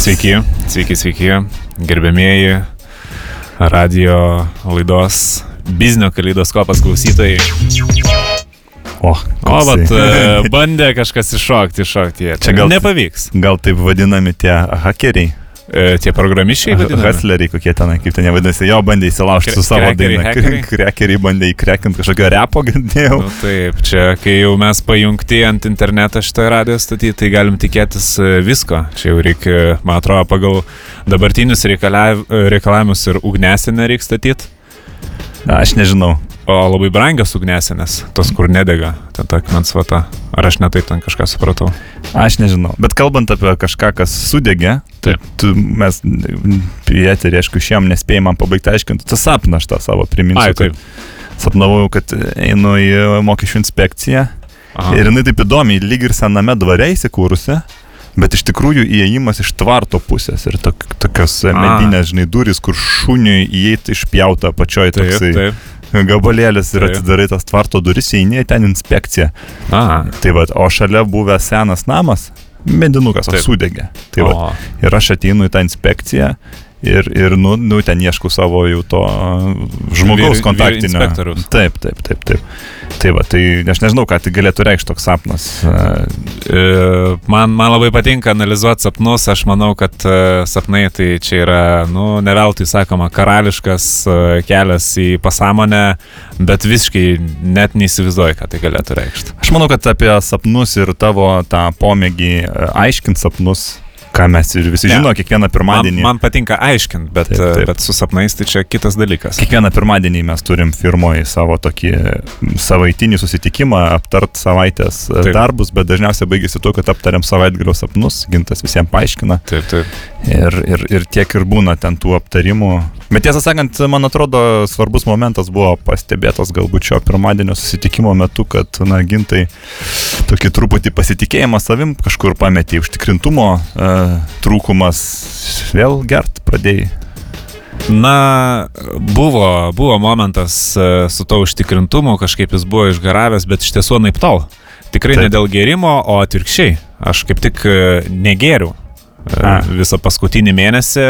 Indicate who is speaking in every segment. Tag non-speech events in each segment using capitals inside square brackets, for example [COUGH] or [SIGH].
Speaker 1: Sveiki, sveiki, sveiki, gerbėmieji radio laidos Biznio kaleidoskopas klausytojai.
Speaker 2: O,
Speaker 1: O, vat, e, [LAUGHS] bandė kažkas iššokti, iššokti. jie.
Speaker 2: Čia gal-
Speaker 1: nepavyks.
Speaker 2: Gal taip vadinami tie hakeriai,
Speaker 1: E, tie programišiai
Speaker 2: hasleriai, kokie ten, kaip ten vadinasi, jo bandė įsilaužti su savo daina. [LAUGHS] Krekeriai bandė įkrekinti kažkokio repo, girdėjau.
Speaker 1: Nu, taip, čia kai jau mes pajungti ant interneto šitą radiją statyti, tai galim tikėtis e, visko. Čia jau reikia, man atrodo, pagal dabartinius reikalav- reikalavimus ir ugnesinę reikia statyti.
Speaker 2: Aš nežinau.
Speaker 1: O labai brangios ugnesinės, tos kur nedega, ten ta akmens vata. Ar aš netaip ten kažką supratau?
Speaker 2: Aš nežinau. Bet kalbant apie kažką, kas sudegė,
Speaker 1: Taip.
Speaker 2: tu, mes pieterį, aišku, šiem nespėjai man pabaigti aiškinti. Tu sapną aš tą savo priminsiu.
Speaker 1: Ai, taip.
Speaker 2: Sapnavau, kad einu į mokesčių inspekciją
Speaker 1: Aha.
Speaker 2: ir jinai taip įdomiai, lyg ir sename dvare įsikūrusi. Bet iš tikrųjų įėjimas iš tvarto pusės ir tok, tokios medinės, žinai, durys, kur šuniui įeiti išpjauta pačioj
Speaker 1: Taip,
Speaker 2: toksai
Speaker 1: taip.
Speaker 2: gabalėlis ir
Speaker 1: Taip.
Speaker 2: atidarai tas tvarto duris, įeini ten inspekcija.
Speaker 1: Aha.
Speaker 2: Tai va, o šalia buvęs senas namas, medinukas,
Speaker 1: Taip.
Speaker 2: sudegė. Tai va, ir aš ateinu į tą inspekciją ir, ir nu, nu, ten ieškau savo jau to žmogaus kontaktinio. Taip, taip, taip, taip. Tai va, tai aš nežinau, ką tai galėtų reikšti toks sapnas. E,
Speaker 1: e, man, man labai patinka analizuoti sapnus, aš manau, kad e, sapnai tai čia yra, nu, ne veltui sakoma, karališkas kelias į pasąmonę, bet visiškai net neįsivaizduoju, ką tai galėtų reikšti.
Speaker 2: Aš manau, kad apie sapnus ir tavo tą pomėgį aiškint sapnus, ką mes ir visi
Speaker 1: Ne.
Speaker 2: žino, kiekvieną
Speaker 1: Man,
Speaker 2: pirmadienį.
Speaker 1: man patinka aiškinti, bet,
Speaker 2: Taip,
Speaker 1: taip, bet su sapnais tai čia kitas dalykas.
Speaker 2: Kiekvieną pirmadienį mes turim firmoje savo tokį savaitinį susitikimą, aptart savaitės e,
Speaker 1: Taip.
Speaker 2: darbus, bet dažniausiai baigėsi tuo, kad aptariam savaitgalio sapnus, gintas visiems paaiškina
Speaker 1: Taip, taip.
Speaker 2: Ir, ir, ir tiek ir būna ten tų aptarimų. Bet tiesą sakant, man atrodo, svarbus momentas buvo pastebėtas galbūt šio pirmadienio susitikimo metu, kad, na, gintai tokį truputį pasitikėjimą savim kažkur pametė, užtikrintumo e, trūkumas, vėl gert pradėjai.
Speaker 1: Na, buvo, buvo momentas e, su to užtikrintumu, kažkaip jis buvo išgaravęs, bet iš tiesų naip tol. Tikrai
Speaker 2: Taip.
Speaker 1: ne dėl gerimo, o atvirkščiai. Aš kaip tik e, negeriu. Visą paskutinį mėnesį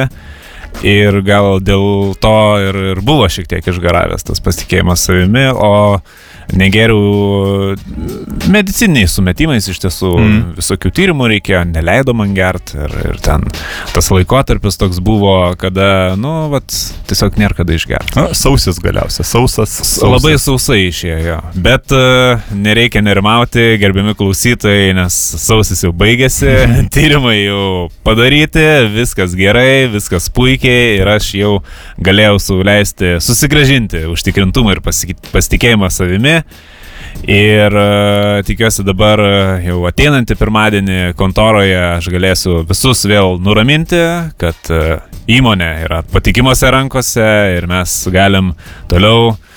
Speaker 1: ir gal dėl to ir, ir buvo šiek tiek išgaravęs tas pasitikėjimas savimi, o negeriu mediciniais sumetimais iš tiesų
Speaker 2: mm.
Speaker 1: visokių tyrimų reikėjo, neleido man gert ir, ir ten tas laikotarpis toks buvo, kada, nu, vat, tiesiog nėra kada išgerti.
Speaker 2: Na, sausis galiausiai, sausas. sausas.
Speaker 1: Labai sausai išėjo, bet uh, nereikia nerimauti, gerbiami klausytojai, nes sausis jau baigėsi, [LAUGHS] tyrimai jau padaryti, viskas gerai, viskas puikiai ir aš jau galėjau suleisti, susigražinti užtikrintumą ir pasitikėjimą savimi. Ir uh, tikiuosi dabar uh, jau ateinantį pirmadienį kontoroje aš galėsiu visus vėl nuraminti, kad uh, įmonė yra patikimose rankose ir mes galim toliau uh,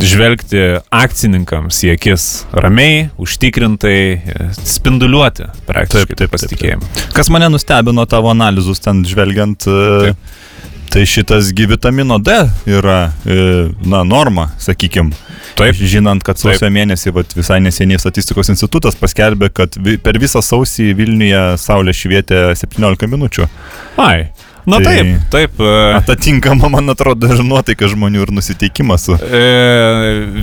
Speaker 1: žvelgti akcininkams į akis ramiai, užtikrintai, e, spinduliuoti praktiškai
Speaker 2: Taip, taip, taip,
Speaker 1: pasitikėjimą.
Speaker 2: Kas mane nustebino tavo analizus ten žvelgiant, e, tai šitas vitamino D yra, e, na, norma, sakykim.
Speaker 1: Taip.
Speaker 2: Žinant, kad sausio mėnesį vat, visai neseniai statistikos institutas paskelbė, kad vi, per visą sausį Vilniuje saulė švietė 17 minučių.
Speaker 1: Ai. Na
Speaker 2: Tai-
Speaker 1: taip, taip. e,
Speaker 2: Atatinkama, man atrodo, ir nuotaika žmonių ir nusiteikimas.
Speaker 1: E,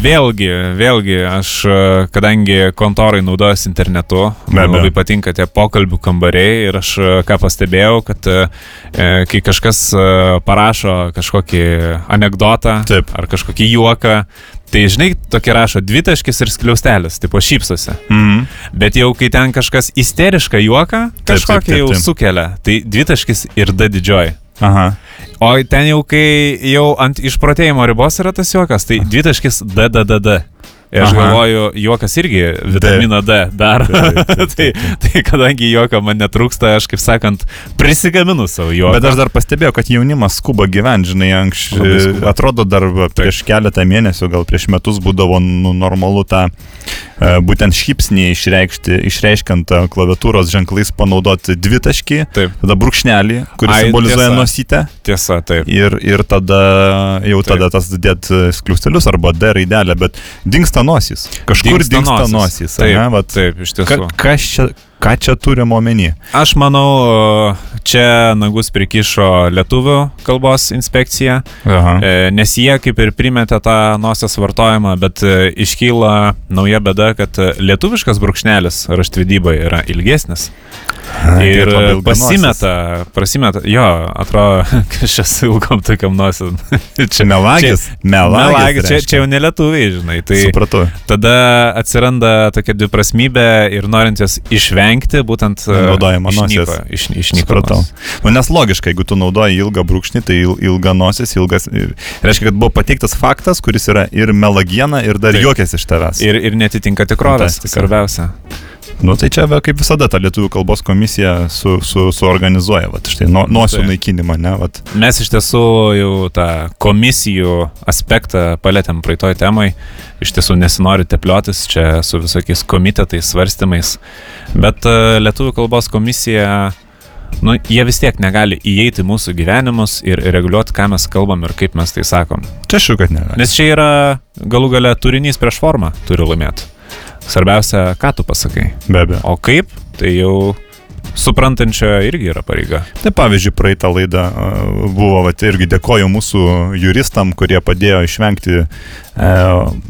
Speaker 1: vėlgi, vėlgi, aš, e, kadangi kontorai naudojasi internetu, man
Speaker 2: abejo.
Speaker 1: labai patinka tie pokalbių kambariai ir aš e, ką pastebėjau, kad e, kai kažkas parašo kažkokį anegdotą
Speaker 2: Taip.
Speaker 1: ar kažkokį juoką, tai žinai, tokia rašo dvitaškis ir skliaustelis, tipo šypsosi.
Speaker 2: Mhm.
Speaker 1: Bet jau kai ten kažkas isterišką juoką kažkokį jau sukelia, tai dvitaškis ir D didžioji.
Speaker 2: Aha.
Speaker 1: O ten jau kai jau ant išprotėjimo ribos yra tas juokas, tai dvitaškis DDDD. Ir aš
Speaker 2: Aha.
Speaker 1: galvoju, juokas irgi vitaminą D dar.
Speaker 2: Taip, taip, [LAUGHS]
Speaker 1: tai, tai kadangi juoko man netrūksta, aš kaip sakant, prisigaminu savo juoką.
Speaker 2: Bet aš dar pastebėjau, kad jaunimas skuba gyventi, žinai, anksčiau.
Speaker 1: skuba.
Speaker 2: Atrodo, dar prieš keletą mėnesių, gal prieš metus būdavo nu, normalu tą e, būtent šypsnį išreikšti, išreiškiant e, klaviatūros ženklais panaudoti dvitaškį,
Speaker 1: Taip,
Speaker 2: tada brūkšnelį, kuris
Speaker 1: Ai,
Speaker 2: simbolizuoja nosytę.
Speaker 1: tiesa, taip.
Speaker 2: Ir, ir tada jau
Speaker 1: Taip.
Speaker 2: tada tas dėt skliustelius arba D raidelę, bet dinksta nosis. Kažkur
Speaker 1: Dingsta nosis. Taip,
Speaker 2: ane, vat,
Speaker 1: taip, iš
Speaker 2: ka,
Speaker 1: tiesų.
Speaker 2: kas čia, ką čia turim omeny?
Speaker 1: Aš manau, čia nagus prikišo lietuvių kalbos inspekcija,
Speaker 2: Aha.
Speaker 1: e, nes jie kaip ir primetė tą nosies vartojimą, bet e, iškyla nauja bėda, kad lietuviškas brūkšnelis raštvidybai yra ilgesnis. Ir
Speaker 2: Tai labai ilga
Speaker 1: pasimeta, prasimeta, jo, atrodo, [LAUGHS] kažkas ilgom tokiam nosim. [LAUGHS]
Speaker 2: Čia melagis.
Speaker 1: Melagis,
Speaker 2: Melagis.
Speaker 1: čia, čia jau nelietuviai, žinai. Tai
Speaker 2: Supratau.
Speaker 1: tada atsiranda tokia dviprasmybė ir norint jas išvengti, būtent e,
Speaker 2: Naudojama
Speaker 1: išnyko-
Speaker 2: nosies.
Speaker 1: Iš, išnyko.
Speaker 2: Nu, nes logiška, jeigu tu naudoji ilgą brūkšnį, tai il- ilga nosis, ilgas. Reiškia, kad buvo pateiktas faktas, kuris yra ir melagiena, ir dar
Speaker 1: Taip.
Speaker 2: juokės iš tavęs.
Speaker 1: Ir, ir netitinka tikrovės,
Speaker 2: Fantastika.
Speaker 1: svarbiausia.
Speaker 2: Nu, tai čia va, kaip visada ta lietuvių kalbos komisija su, su, suorganizuoja, va, štai no, nosių
Speaker 1: Taip.
Speaker 2: naikinimą, ne, va.
Speaker 1: Mes iš tiesų jau tą komisijų aspektą palėtėm praeitoj temai. Iš tiesų nesinori tepliotis čia su visokiais komitetais, svarstymais. Bet e, Lietuvų kalbos komisija, nu, jie vis tiek negali įeiti mūsų gyvenimus ir reguliuoti, ką mes kalbam ir kaip mes tai sakom.
Speaker 2: Čia šiu, kad ne.
Speaker 1: Nes čia yra galų gale turinys prieš formą turi laimėti. Svarbiausia, ką tu pasakai.
Speaker 2: Be abejo.
Speaker 1: O kaip, tai jau suprantančio irgi yra pareiga.
Speaker 2: Tai pavyzdžiui, praeitą laidą buvo, va, irgi dėkoju mūsų juristam, kurie padėjo išvengti, e,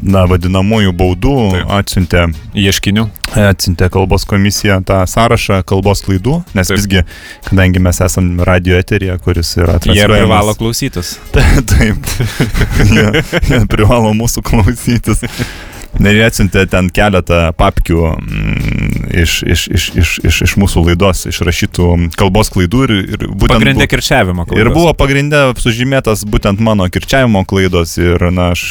Speaker 2: na, vadinamųjų baudų,
Speaker 1: Taip.
Speaker 2: atsiuntė,
Speaker 1: Ieškinių.
Speaker 2: atsiuntė kalbos komisija tą sąrašą kalbos klaidų, nes
Speaker 1: Taip.
Speaker 2: visgi, kadangi mes esame radio eterija, kuris yra
Speaker 1: Jie
Speaker 2: transliuojamas-
Speaker 1: privalo klausytis. [LAUGHS]
Speaker 2: Taip, [LAUGHS] jie, jie privalo mūsų klausytis. Ir atsiuntė ten keletą papkių mm, iš, iš, iš, iš, iš, iš mūsų laidos išrašytų kalbos klaidų ir, ir būtent...
Speaker 1: Pagrindė kirčiavimo klaidos.
Speaker 2: Ir buvo pagrindė sužymėtas būtent mano kirčiavimo klaidos ir, na, aš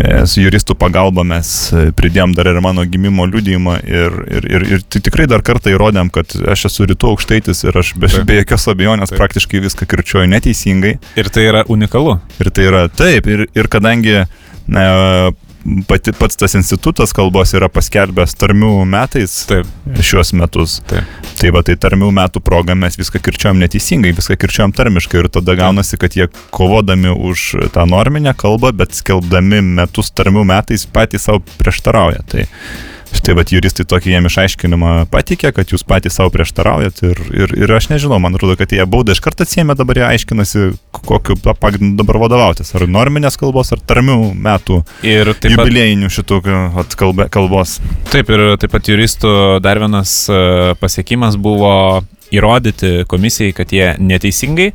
Speaker 2: e, su juristų pagalba mes e, pridėjom dar ir mano gimimo liudijimą ir, ir, ir, ir tai tikrai dar kartą įrodėm, kad aš esu rytų aukštaitis ir aš be, be jokios abejonės
Speaker 1: Taip.
Speaker 2: praktiškai viską kirčiuoju neteisingai.
Speaker 1: Ir tai yra unikalu.
Speaker 2: Ir tai yra taip, ir, ir kadangi na, pati, pats tas institutas kalbos yra paskelbęs tarmių metais
Speaker 1: Taip.
Speaker 2: šiuos metus.
Speaker 1: Taip.
Speaker 2: Tai va, tai tarmių metų proga mes viską kirčiuojam neteisingai, viską kirčiuojam tarmiškai ir tada gaunasi, kad jie kovodami už tą norminę kalbą, bet skelbdami metus tarmių metais patys savo prieštarauja. Tai Štai va, juristai tokį jiem išaiškinimą patikė, kad jūs patys savo prieštaraujat ir, ir, ir aš nežinau, man atrodo, kad jie baudą iš karto atsiemė, dabar jie aiškinasi, kokiu pagrindu dabar vadovautis. Ar norminės kalbos, ar tarmių metų
Speaker 1: Ir pat,
Speaker 2: jubiliejinių šitų kalbė, kalbos.
Speaker 1: taip, ir taip pat juristų dar vienas e, pasiekimas buvo įrodyti komisijai, kad jie neteisingai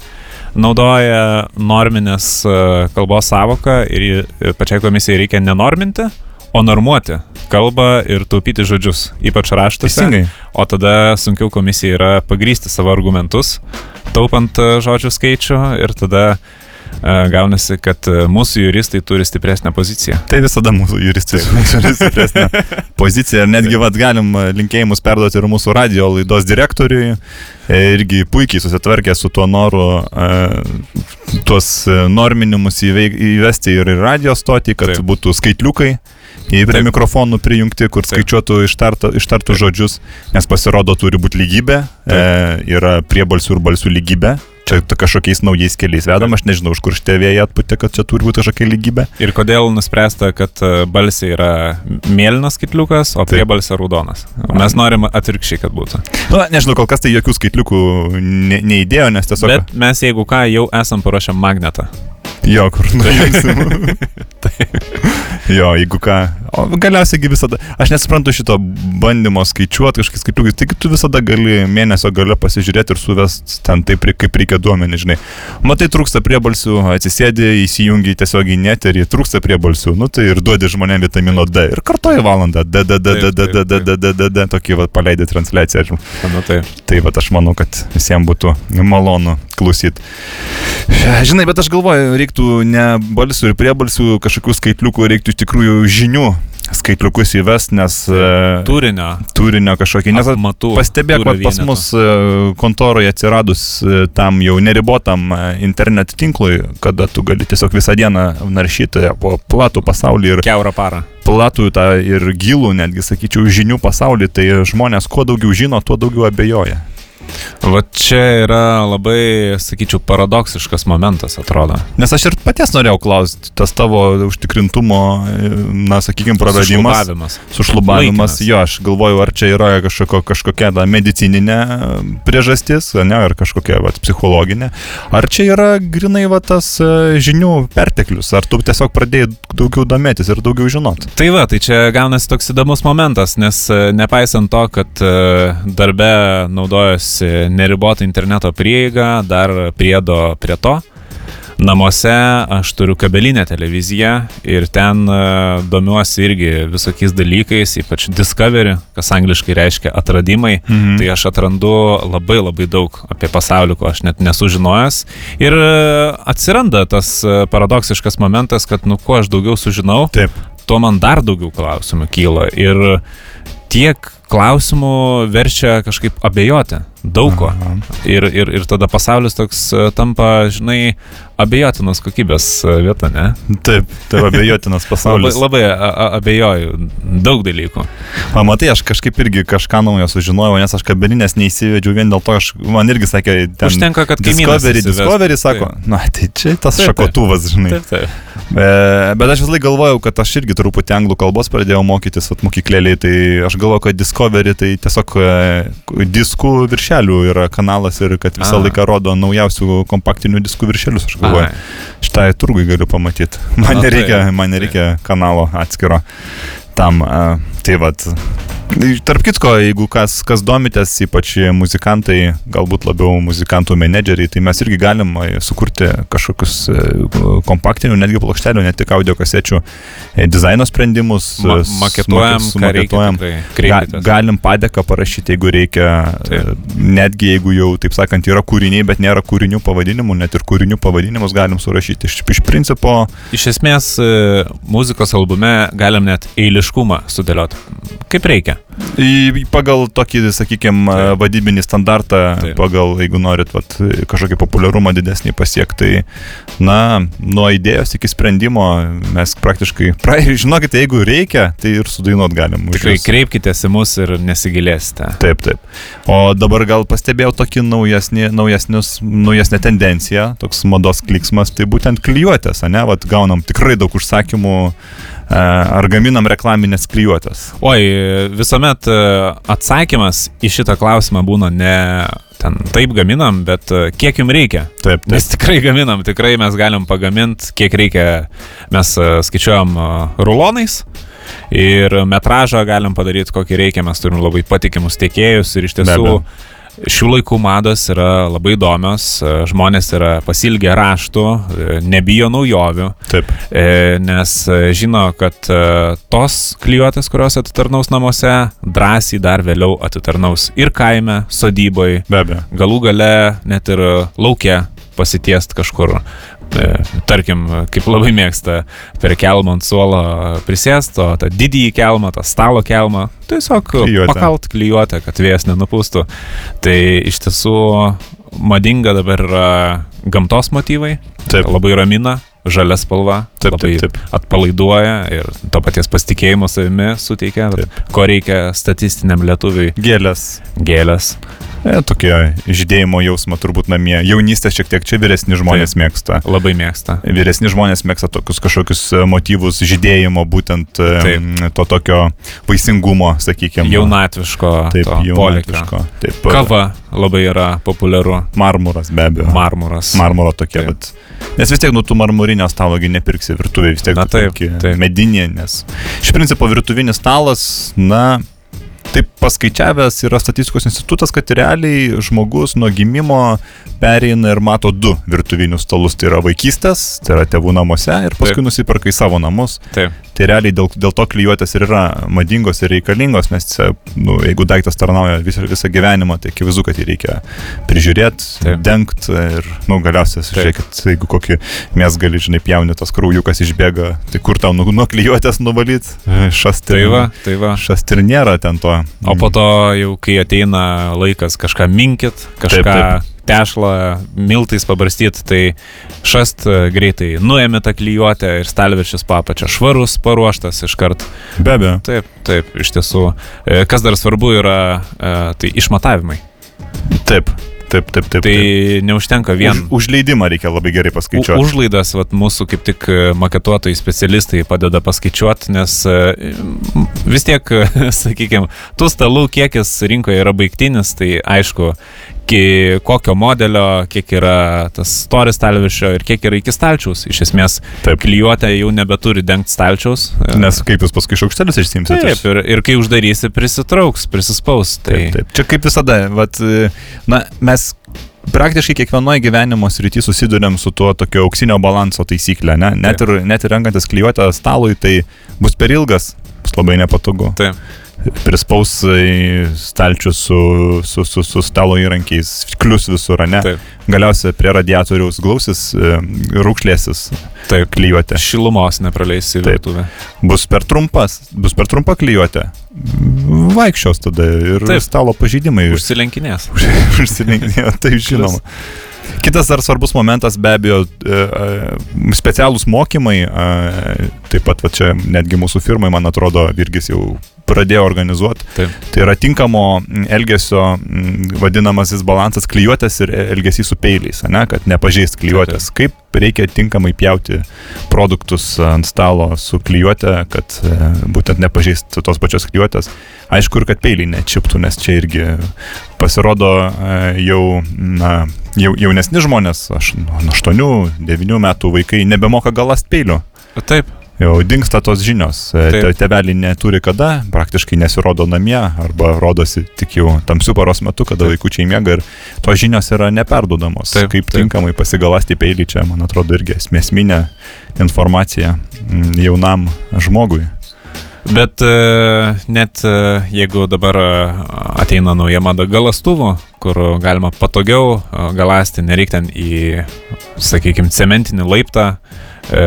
Speaker 1: naudoja norminės e, kalbos savoką ir jį- pačiai komisijai reikia nenorminti, o normuoti kalbą ir taupyti žodžius, ypač raštuose. O tada sunkiau komisijai yra pagrysti savo argumentus, taupant e, žodžių skaičių ir tada e, gaunasi, kad e, mūsų juristai turi stipresnę poziciją.
Speaker 2: Tai visada mūsų juristai turi stipresnę [LAUGHS] poziciją. Ir netgi vat, galim linkėjimus perduoti ir mūsų radio laidos direktoriui. Irgi puikiai susitvarkė su tuo noru tuos norminimus įvesti ir radio stotį, kad.
Speaker 1: Taip.
Speaker 2: būtų skaitliukai. Į prie
Speaker 1: Taip.
Speaker 2: mikrofonų prijungti, kur
Speaker 1: Taip.
Speaker 2: skaičiuotų ištartų
Speaker 1: Taip.
Speaker 2: žodžius, nes pasirodo turi būti lygybė, e, yra priebalsių ir balsių lygybė. Čia kažkokiais naujais keliais vedama, aš nežinau, už kur šitie vėjai atputė, kad čia turi būti kažkokia lygybė.
Speaker 1: Ir kodėl nuspręsta, kad e, balsiai yra mėlynas skaitliukas, o
Speaker 2: Taip.
Speaker 1: priebalsiai raudonas. Mes norim atvirkščiai, kad būtų.
Speaker 2: Na, nežinau, kol kas tai jokių skaitliukų ne, neįdėjo, nes tiesiog...
Speaker 1: Bet mes, jeigu ką, jau esam paruošę magnetą.
Speaker 2: Jo, kur nuėjom. jo, jeigu ką. O galiausiai visada. Aš nesuprantu šito bandymo skaičiuoti kažkokiais skaičiukais. Tik tu visada gali mėnesio gale pasižiūrėti ir suvest ten taip, kaip reikia duomenį, žinai. Matai, trūksta priebalsių, atsisėdi, įsijungi tiesiog į neterį, trūksta priebalsių, nu tai ir duodi žmonėms vitamino D. Ir kartoji valandą. D, D, D, D, D, D, D, D, D, D, D, tokį va paleidai transliaciją.
Speaker 1: Nu, tai.
Speaker 2: Tai va, aš manau, kad visiems būtų malonu klausyti. Žinai, bet aš galvoju, reiktų ne balsių ir priebalsių kažkokių skaitliukų, reiktų iš tikrųjų žinių skaitliukus įvest, nes e,
Speaker 1: Turinio.
Speaker 2: turinio kažkokį. Nes
Speaker 1: Matų.
Speaker 2: pastebėk, kad pas mus e, kontoroje atsiradus e, tam jau neribotam internet tinklui, kada tu gali tiesiog visą dieną naršyti po platų pasaulį ir
Speaker 1: Keurą parą.
Speaker 2: platų tą ir gilų, netgi sakyčiau, žinių pasaulį, tai žmonės kuo daugiau žino, tuo daugiau abejoja.
Speaker 1: Va čia yra labai, sakyčiau, paradoksiškas momentas, atrodo.
Speaker 2: Nes aš ir paties norėjau klausti, tas tavo užtikrintumo, na, sakykime, praradimas.
Speaker 1: Sušlubavimas.
Speaker 2: Sušlubavimas,
Speaker 1: Laikinas.
Speaker 2: jo, aš galvoju, ar čia yra kažkokio, kažkokia da, medicininė priežastis, ne, ar kažkokia vat, psichologinė, ar čia yra grinai va, tas e, žinių perteklius, ar tu tiesiog pradėjai daugiau domėtis ir daugiau žinot.
Speaker 1: Tai va, tai čia gaunasi toks įdomus momentas, nes e, nepaisant to, kad e, darbe naudojasi neribotą interneto prieigą, dar priedo prie to. Namuose aš turiu kabelinę televiziją ir ten e, domiuosi irgi visokiais dalykais, ypač Discovery, kas angliškai reiškia atradimai.
Speaker 2: Mhm.
Speaker 1: Tai aš atrandu labai labai daug apie pasaulį, ko aš net nesužinojęs. Ir e, atsiranda tas e, paradoksiškas momentas, kad nu kuo aš daugiau sužinau,
Speaker 2: Taip.
Speaker 1: tuo man dar daugiau klausimų kyla. Ir tiek klausimų verčia kažkaip abejoti daug ko. Ir, ir, ir tada pasaulis toks e, tampa, žinai, abejotinos kokybės e, vieta, ne?
Speaker 2: Taip, tai abejotinas [LAUGHS]
Speaker 1: Labai,
Speaker 2: pasaulis.
Speaker 1: labai a- abejoju daug dalykų.
Speaker 2: O matai, aš kažkaip irgi kažką naujo sužinojau, nes aš kabelinės neįsivedžiau vien dėl to, aš, man irgi sakė, ten
Speaker 1: Užtenka, kad kaimynas
Speaker 2: Discovery. Discovery sako, na tai čia tas
Speaker 1: Taip, taip.
Speaker 2: šakotuvas, žinai.
Speaker 1: Taip, taip.
Speaker 2: E, bet aš vis laik galvojau, kad aš irgi truputį anglų kalbos pradėjau mokytis mokyklėliai, tai aš galvoju, kad Discovery tai tiesiog e, diskų viršelių yra kanalas ir kad visą
Speaker 1: A.
Speaker 2: laiką rodo naujausių kompaktinių diskų viršelius, aš galvoju.
Speaker 1: Ai.
Speaker 2: Štai turgui galiu pamatyti. Man
Speaker 1: Na,
Speaker 2: nereikia,
Speaker 1: taip,
Speaker 2: man nereikia kanalo atskiro tam. Tai vad. Tarp kitko, jeigu kas, kas domitės, ypač muzikantai, galbūt labiau muzikantų menedžeriai, tai mes irgi galim sukurti kažkokius kompaktinių, netgi plokštelių, ne tik audio kasečių e, dizaino sprendimus.
Speaker 1: Ma
Speaker 2: e,
Speaker 1: maketuojam,
Speaker 2: make-
Speaker 1: ką reikia.
Speaker 2: sumaketuojam.
Speaker 1: tikrai.
Speaker 2: Ga, galim padėką parašyti, jeigu reikia,
Speaker 1: Taip.
Speaker 2: e, netgi jeigu jau, taip sakant, yra kūriniai, bet nėra kūrinių pavadinimų, net ir kūrinių pavadinimus galim surašyti. Iš, iš principo,
Speaker 1: Iš esmės, muzikos albume galim net eiliškumą sudėlioti. Kaip reikia.
Speaker 2: į, pagal tokį, sakykime,
Speaker 1: Taip.
Speaker 2: vadybinį standartą,
Speaker 1: Taip.
Speaker 2: pagal, jeigu norit vat, kažkokį populiarumą didesnį pasiekti, tai, na, nuo idėjos iki sprendimo mes praktiškai, [LAUGHS] pra, žinokite, jeigu reikia, tai ir sudainuot galim.
Speaker 1: Tikrai
Speaker 2: jus.
Speaker 1: kreipkitės į mus ir nesigilėsite.
Speaker 2: Taip, taip. O dabar gal pastebėjau tokį naujesnį, naujesnius, naujesnę tendenciją, toks mados kliksmas, tai būtent klyjuotės, ne? Vat gaunam tikrai daug užsakymų, ar gaminam reklaminės klyjuotės.
Speaker 1: Oi, visuomet e, atsakymas į šitą klausimą būna ne ten taip gaminam, bet e, kiek jums reikia.
Speaker 2: Taip,
Speaker 1: Mes tikrai gaminam, tikrai mes galim pagaminti, kiek reikia. Mes e, skaičiuojam e, rulonais. Ir metražą galim padaryti, kokį reikia, mes turim labai patikimus tiekėjus ir iš
Speaker 2: Be
Speaker 1: tiesų
Speaker 2: abejo.
Speaker 1: Šių laikų mados yra labai įdomios, e, žmonės yra pasilgę raštų, e, nebijo naujovių,
Speaker 2: Taip.
Speaker 1: E, nes žino, kad tos klyjuotės, kurios atitarnaus namuose, drąsiai dar vėliau atitarnaus ir kaime, sodyboje,
Speaker 2: Be abejo.
Speaker 1: galų gale net ir laukia pasitiest kažkur. E, tarkim, kaip labai mėgsta per kelmą ant suolo prisėst, o tą didįjį kelmą, tą stalo kelmą, tiesiog
Speaker 2: Klijuotę.
Speaker 1: pakalt klyjuotę, kad vėjas nenupūstų. Tai iš tiesų madinga dabar yra gamtos motyvai,
Speaker 2: Taip.
Speaker 1: labai ramina, žalia spalva,
Speaker 2: Taip,
Speaker 1: labai
Speaker 2: taip, taip.
Speaker 1: atpalaiduoja ir to paties pasitikėjimo savimi suteikia,
Speaker 2: Taip.
Speaker 1: ko reikia statistiniam lietuviui
Speaker 2: Gėlės.
Speaker 1: gėlės.
Speaker 2: E, tokie žydėjimo jausmą turbūt namie. Jaunystės šiek tiek čia vyresni žmonės
Speaker 1: Taip.
Speaker 2: mėgsta.
Speaker 1: Labai mėgsta.
Speaker 2: Vyresni žmonės mėgsta tokius kažkokius e, motyvus žydėjimo, būtent e,
Speaker 1: Taip.
Speaker 2: to tokio vaisingumo, sakykime.
Speaker 1: Jaunatviško
Speaker 2: Taip, jaunatviško. Taip,
Speaker 1: Kava labai yra populiaru.
Speaker 2: Marmuras be abejo.
Speaker 1: Marmuras.
Speaker 2: Marmuro tokie,
Speaker 1: Taip.
Speaker 2: bet. Nes vis tiek nuo tų marmurinio stalo gi nepirksi virtuvėje, vis tiek
Speaker 1: Na taip, taip.
Speaker 2: medinį, nes iš principo virtuvinis stalas, na, taip paskaičiavęs yra statistikos institutas, kad realiai žmogus nuo gimimo pereina ir mato du virtuvinius stalus. Tai yra vaikystės, tai yra tėvų namuose ir paskui
Speaker 1: Taip.
Speaker 2: nusiperka į savo namus.
Speaker 1: Taip.
Speaker 2: Tai realiai dėl, dėl to klyjuotės ir yra madingos ir reikalingos, nes nu, jeigu daiktas tarnauja visą, visą gyvenimą, tai akivaizdu, kad jį reikia prižiūrėti, dengti ir, nu, galiausiai, žiūrėkit, jeigu kokį mes gali, žinai, pjauni tas kraujukas išbėga, tai kur tau nu, nuo klyjuotės nuvalyti? Šasti.
Speaker 1: Tai va, tai va.
Speaker 2: Šasti ir nėra ten to.
Speaker 1: O po to jau, kai ateina laikas kažką minkit, kažką
Speaker 2: taip.
Speaker 1: tešlą miltais pabarstyti, tai šast e, greitai nuėmė tą klyjuotę ir stalviršis papačia švarus, paruoštas iškart.
Speaker 2: Be abejo.
Speaker 1: Taip, taip, iš tiesų. E, Kas dar svarbu yra, e, tai išmatavimai.
Speaker 2: Taip. Taip, taip, taip.
Speaker 1: Tai
Speaker 2: taip.
Speaker 1: neužtenka vien.
Speaker 2: Už, užleidimą reikia labai gerai paskaičiuoti.
Speaker 1: U- Užlaidas, vat, mūsų kaip tik e, maketuotojai specialistai padeda paskaičiuoti, nes e, vis tiek, [LAUGHS] sakykime, tų stalų kiekis rinkoje yra baigtinis, tai aišku, kokio modelio, kiek yra tas storis stalviršio ir kiek yra iki stalčiaus. Iš esmės,
Speaker 2: Taip.
Speaker 1: klijuotė jau nebeturi dengti stalčiaus.
Speaker 2: Nes kaip jūs paskui šaukštelius išsimsite?
Speaker 1: Taip, ir, ir kai uždarysi, prisitrauks, prisispaus. Tai
Speaker 2: Taip, taip. Čia kaip visada, vat, na, mes praktiškai kiekvienoje gyvenimo srityje susidurėm su tuo tokio auksinio balanso taisyklė, ne? Net,
Speaker 1: Taip.
Speaker 2: ir, net ir renkantis klijuotę stalui, tai bus per ilgas, bus labai nepatogu.
Speaker 1: Taip.
Speaker 2: Prispaus stalčių su, su, su, su stalo įrankiais, klius visur, ne?
Speaker 1: Taip.
Speaker 2: Galiausiai prie radiatoriaus glausis, e, rūkšlėsis
Speaker 1: Taip.
Speaker 2: klijuotė.
Speaker 1: Šilumos nepraleisi į virtuvę.
Speaker 2: Bus per trumpas, bus per trumpa klijuotė. Vaikščios tada ir
Speaker 1: Taip.
Speaker 2: stalo pažeidimai.
Speaker 1: Užsilenkinės. [LAUGHS]
Speaker 2: Užsilenkėjo, tai žinoma. Kitas dar svarbus momentas be abejo e, e, specialūs mokymai, taip pat va čia netgi mūsų firmai, man atrodo, Virgis jau pradėjo organizuoti.
Speaker 1: Taip.
Speaker 2: Tai yra tinkamo mm, elgesio mm, vadinamasis balansas klijuotės ir elgesys su peiliais, ne, kad nepažeist klijuotės. Kaip reikia tinkamai pjauti produktus ant stalo su klijuotė, kad e, būtent nepažeist tos pačios klijuotės. Aišku, ir kad peiliai nečiptų, nes čia irgi pasirodo e, jau, na, jau jaunesni žmonės, aš nuo 8-9 metų vaikai nebemoka galast peilių.
Speaker 1: Taip.
Speaker 2: Jau dinksta tos žinios. E,
Speaker 1: Taip.
Speaker 2: te- Tėveliai neturi kada, praktiškai nesirodo namie arba rodosi tik jau tamsių paros metu, kada
Speaker 1: Taip.
Speaker 2: vaikučiai miega ir tos žinios yra neperdodamos.
Speaker 1: Taip,
Speaker 2: Kaip
Speaker 1: taip.
Speaker 2: tinkamai pasigalasti peilį čia, man atrodo, irgi esmė- esminė informacija mm, jaunam žmogui.
Speaker 1: Bet e, net e, jeigu dabar ateina nauja mada galastuvų, kur galima patogiau galasti, nereikia ten į, sakykime, cementinį laiptą, e,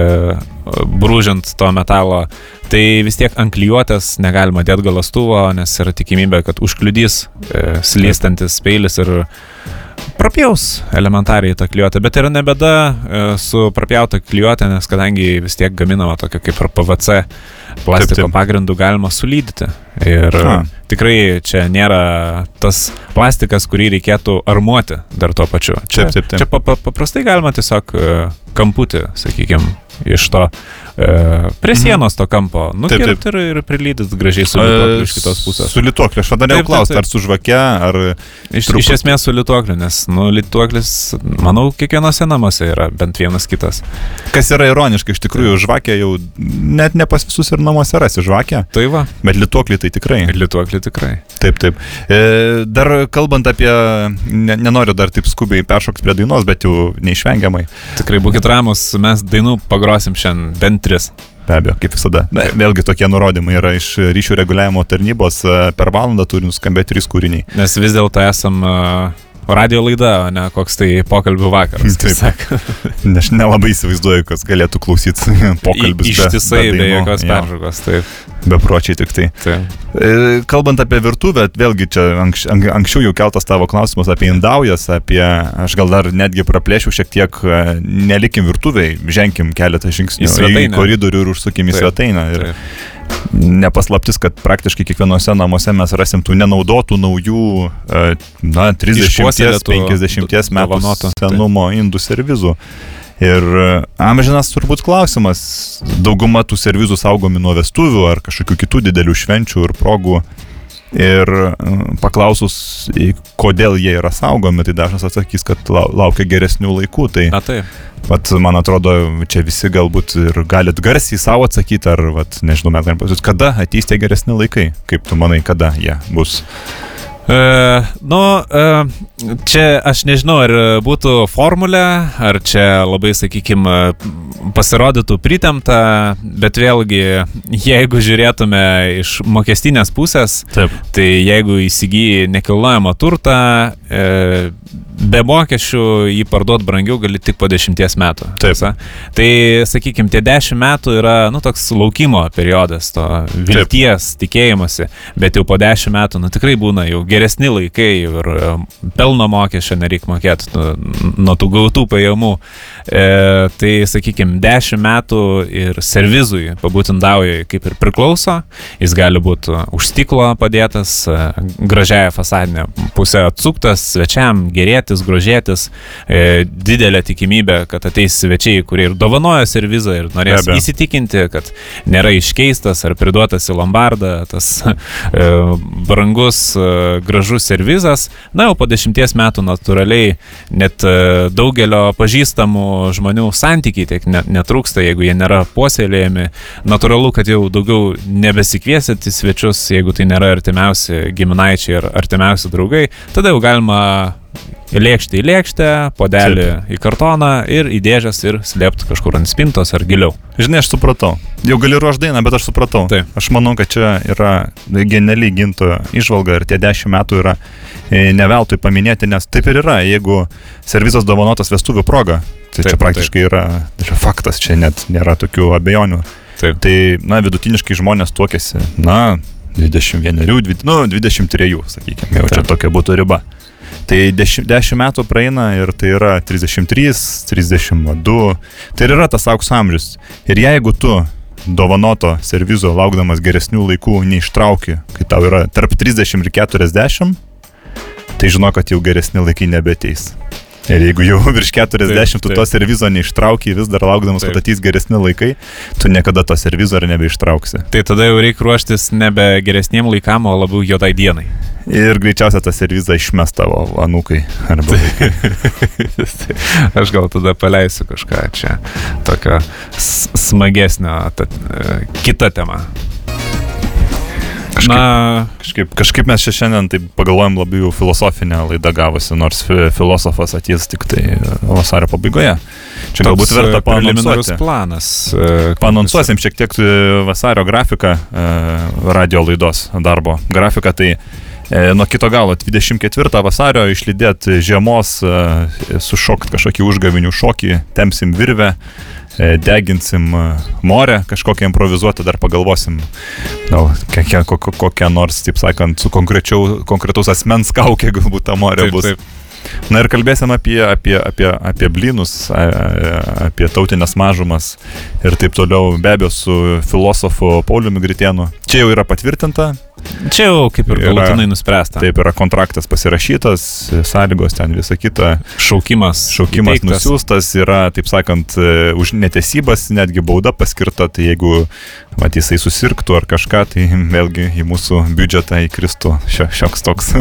Speaker 1: brūžiant to metalo, tai vis tiek ant klijuotės negalima dėti galastuvo, nes yra tikimybė, kad užkliudys e, slystantis peilis ir prapjaus elementariai tą klijuotę, bet yra nebeda e, su prapjauta klijuotė, nes kadangi vis tiek gaminama tokia kaip ir PVC plastiko
Speaker 2: Taip, taip.
Speaker 1: pagrindu galima sulydyti. Ir
Speaker 2: Ha.
Speaker 1: tikrai čia nėra tas plastikas, kurį reikėtų armuoti dar tuo pačiu. Čia,
Speaker 2: Taip, taip, taip.
Speaker 1: čia pa, pa, paprastai galima tiesiog e, kamputį, sakykime, iš to e, prie
Speaker 2: Mhm.
Speaker 1: sienos to kampo nukirpti ir, ir prilydyt gražiai su lituokliu iš kitos pusės.
Speaker 2: Su lituokliu, aš tada norėjau klausti, ar su žvake, ar...
Speaker 1: Iš,
Speaker 2: Truputį.
Speaker 1: iš esmės su lituokliu, nes, nu, lituoklis, manau, kiekvienose namuose yra bent vienas kitas.
Speaker 2: Kas yra ironiška, iš tikrųjų, žvakė jau net ne pas visus ir namuose rasi žvakę,
Speaker 1: Tai va,
Speaker 2: bet lituoklį tai tikrai.
Speaker 1: lituoklį tikrai.
Speaker 2: Taip, taip. E, dar kalbant apie, ne, nenoriu dar taip skubiai peršokti prie dainos, bet jau neišvengiamai,
Speaker 1: Tikrai būkit ramus, mes dainų pagrosim šiandien bent tris.
Speaker 2: be abejo, kaip visada. Na, vėlgi tokie nurodymai yra iš ryšių reguliavimo tarnybos, e, per valandą turi nuskambėti trys kūriniai.
Speaker 1: Nes vis dėlto esam uh, radio laida, o ne koks tai pokalbių vakaras.
Speaker 2: Taip. Aš nelabai įsivaizduoju, kas galėtų klausyti [LAUGHS] pokalbius.
Speaker 1: Ištisai be, be
Speaker 2: dainų.
Speaker 1: jokios
Speaker 2: Jo,
Speaker 1: peržagos. Taip,
Speaker 2: Bepročiai tik tai.
Speaker 1: taip.
Speaker 2: E, Kalbant apie virtuvę, vėlgi čia anks, ank, anksčiau jau keltas tavo klausimas apie indaujas, apie, aš gal dar netgi praplėšiu šiek tiek, e, nelikim virtuviai, ženkim keletą žingsnių
Speaker 1: Į svetainę.
Speaker 2: koridorių ir užsukim į svetainę. Ir
Speaker 1: taip.
Speaker 2: Nepaslaptis, kad praktiškai kiekvienose namuose mes rasim tų nenaudotų naujų, e, na, 30-50
Speaker 1: Išpuoselėtų,
Speaker 2: metų senumo indų servizų. Ir e, amžinas turbūt klausimas, dauguma tų servizų saugomi nuo vestuvių ar kažkokių kitų didelių švenčių ir progų. Ir e, paklausus, kodėl jie yra saugomi, tai dažnas atsakys, kad lau- laukia geresnių laikų. Tai
Speaker 1: Na taip.
Speaker 2: vat, man atrodo, čia visi galbūt ir galit garsiai savo atsakyti, ar, vat, nežinau, mes galim pasakyti, kada ateis tie geresni laikai. Kaip tu manai, kada jie bus?
Speaker 1: E, nu, e, čia aš nežinau, ar būtų formulė, ar čia labai, sakykime, pasirodytų pritemta, bet vėlgi, jeigu žiūrėtume iš mokestinės pusės,
Speaker 2: Taip.
Speaker 1: tai jeigu įsigyji nekilnojamą turtą, e, be mokesčių jį parduot brangiau gali tik po dešimties metų.
Speaker 2: Taip.
Speaker 1: Tiesa? Tai, sakykime, tie dešimt metų yra, nu, toks laukimo periodas, to vilties, tikėjimasi, bet jau po dešimt metų, nu, tikrai būna jau geresni laikai ir e, pelno mokesčio nereikia mokėti nu, nuo tų gautų pajamų. E, tai, sakykime, dešimt metų ir servizui pabūtindaujai kaip ir priklauso, jis gali būti už stiklo padėtas, e, gražiaja fasadinė pusė atsuktas, svečiam gerėtis, džiaugtis, grožėtis, e, didelė tikimybė, kad ateis svečiai, kurie ir dovanoja servizą ir norės
Speaker 2: Be abejo.
Speaker 1: įsitikinti, kad nėra iškeistas ar priduotas į lombardą tas e, brangus, e, gražus servizas. Na, o po dešimties metų natūraliai net e, daugelio pažįstamų žmonių santykiai tiek ne, netrūksta, jeigu jie nėra puoselėjami. Natūralu, kad jau daugiau nebesikviesit į svečius, jeigu tai nėra artimiausi giminaičiai ar artimiausi draugai, tada jau galima į lėkštę į lėkštę, podelį į kartoną ir į dėžės ir slėpti kažkur ant spintos ar giliau.
Speaker 2: Žinai, aš supratau. Jau gali ruošti dainą, bet aš supratau.
Speaker 1: Taip.
Speaker 2: Aš manau, kad čia yra genialiai ginto išvalga ir tie dešimt metų yra e, ne veltui paminėti, nes taip ir yra. Jeigu servizas dovanotas vestuvių proga, tai
Speaker 1: Taip,
Speaker 2: čia praktiškai yra, yra faktas, čia net nėra tokių abejonių.
Speaker 1: Taip.
Speaker 2: Tai, na, vidutiniškai žmonės tuokėsi, na, 21, 20, nu, 23, sakykime, jau čia
Speaker 1: Taip.
Speaker 2: tokia būtų riba. Tai 10, 10 metų praeina ir tai yra 33, 32, tai ir yra tas aukso amžius. Ir jeigu tu dovanoto servizo laukdamas geresnių laikų neištrauki, kai tau yra tarp 30 ir 40, tai žinok, kad jau geresni laikai nebeteis. Ir jeigu jau [LAUGHS] virš 40
Speaker 1: Taip,
Speaker 2: tu
Speaker 1: taip.
Speaker 2: to servizo neištrauki, vis dar laukdamas, kad
Speaker 1: Taip.
Speaker 2: ateis geresni laikai, tu niekada to servizo ir nebeištrauksi.
Speaker 1: Tai tada jau reikia ruoštis nebe geresniem laikam, o labiau juodai dienai.
Speaker 2: Ir greičiausiai tą servizą išmes tavo anūkai. Arba vaikai. [LAUGHS]
Speaker 1: Aš gal tada paleisiu kažką čia tokio smagesnio, ta, e, kita tema.
Speaker 2: Kažkaip-
Speaker 1: Na,
Speaker 2: Kažkaip, kažkaip mes čia šiandien taip pagalvojom labai jau filosofinę laidą gavosi, nors fi- filosofas ateis tik tai e, vasario pabaigoje. Čia galbūt verta
Speaker 1: e, preliminarus
Speaker 2: paanonsuoti.
Speaker 1: planas.
Speaker 2: Panonsuosim šiek tiek vasario grafiką, radio laidos darbo grafiką. Tai nuo kito galo 24 vasario išlydėt žiemos, e, sušokt kažkokį užgavinių šokį, temsim virvę, e, deginsim e, morę, kažkokią improvizuotą, dar pagalvosim, gal kokią, kokią, nors, taip sakant, su konkretaus asmens kaukė galbūt ta morė
Speaker 1: Taip,
Speaker 2: bus.
Speaker 1: taip.
Speaker 2: Na ir kalbėsim apie, apie, apie, apie blynus, apie tautinės mažumas ir taip toliau, be abejo, su filosofu Pauliumi Gritėnu. Čia jau yra patvirtinta,
Speaker 1: Čia jau kaip ir galutinai nuspręsta.
Speaker 2: taip yra kontraktas pasirašytas, sąlygos ten visa kita,
Speaker 1: Šaukimas.
Speaker 2: šaukimas
Speaker 1: įteiktas.
Speaker 2: nusiųstas, yra, taip sakant, e, už netesybas netgi bauda paskirta, tai jeigu mat, jisai susirgtų ar kažką, tai vėlgi į mūsų biudžetą įkristų šio, šioks toks.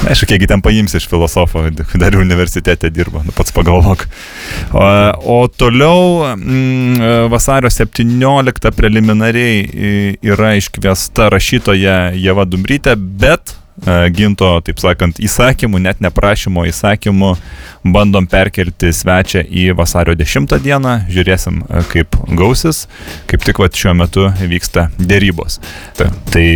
Speaker 2: Aišku, kiekgi ten paims iš filosofo, dar universitete dirba, nu, pats pagalvok. O, o toliau mm, vasario 17 preliminariai yra iškviesta rašytoja Jeva Dumrytė, bet e, ginto, taip sakant, įsakymų, net neprašymo įsakymų, bandom perkelti svečią į vasario 10 dieną, žiūrėsim, e, kaip gausis, kaip tik va šiuo metu vyksta dėrybos.
Speaker 1: Taip.
Speaker 2: Tai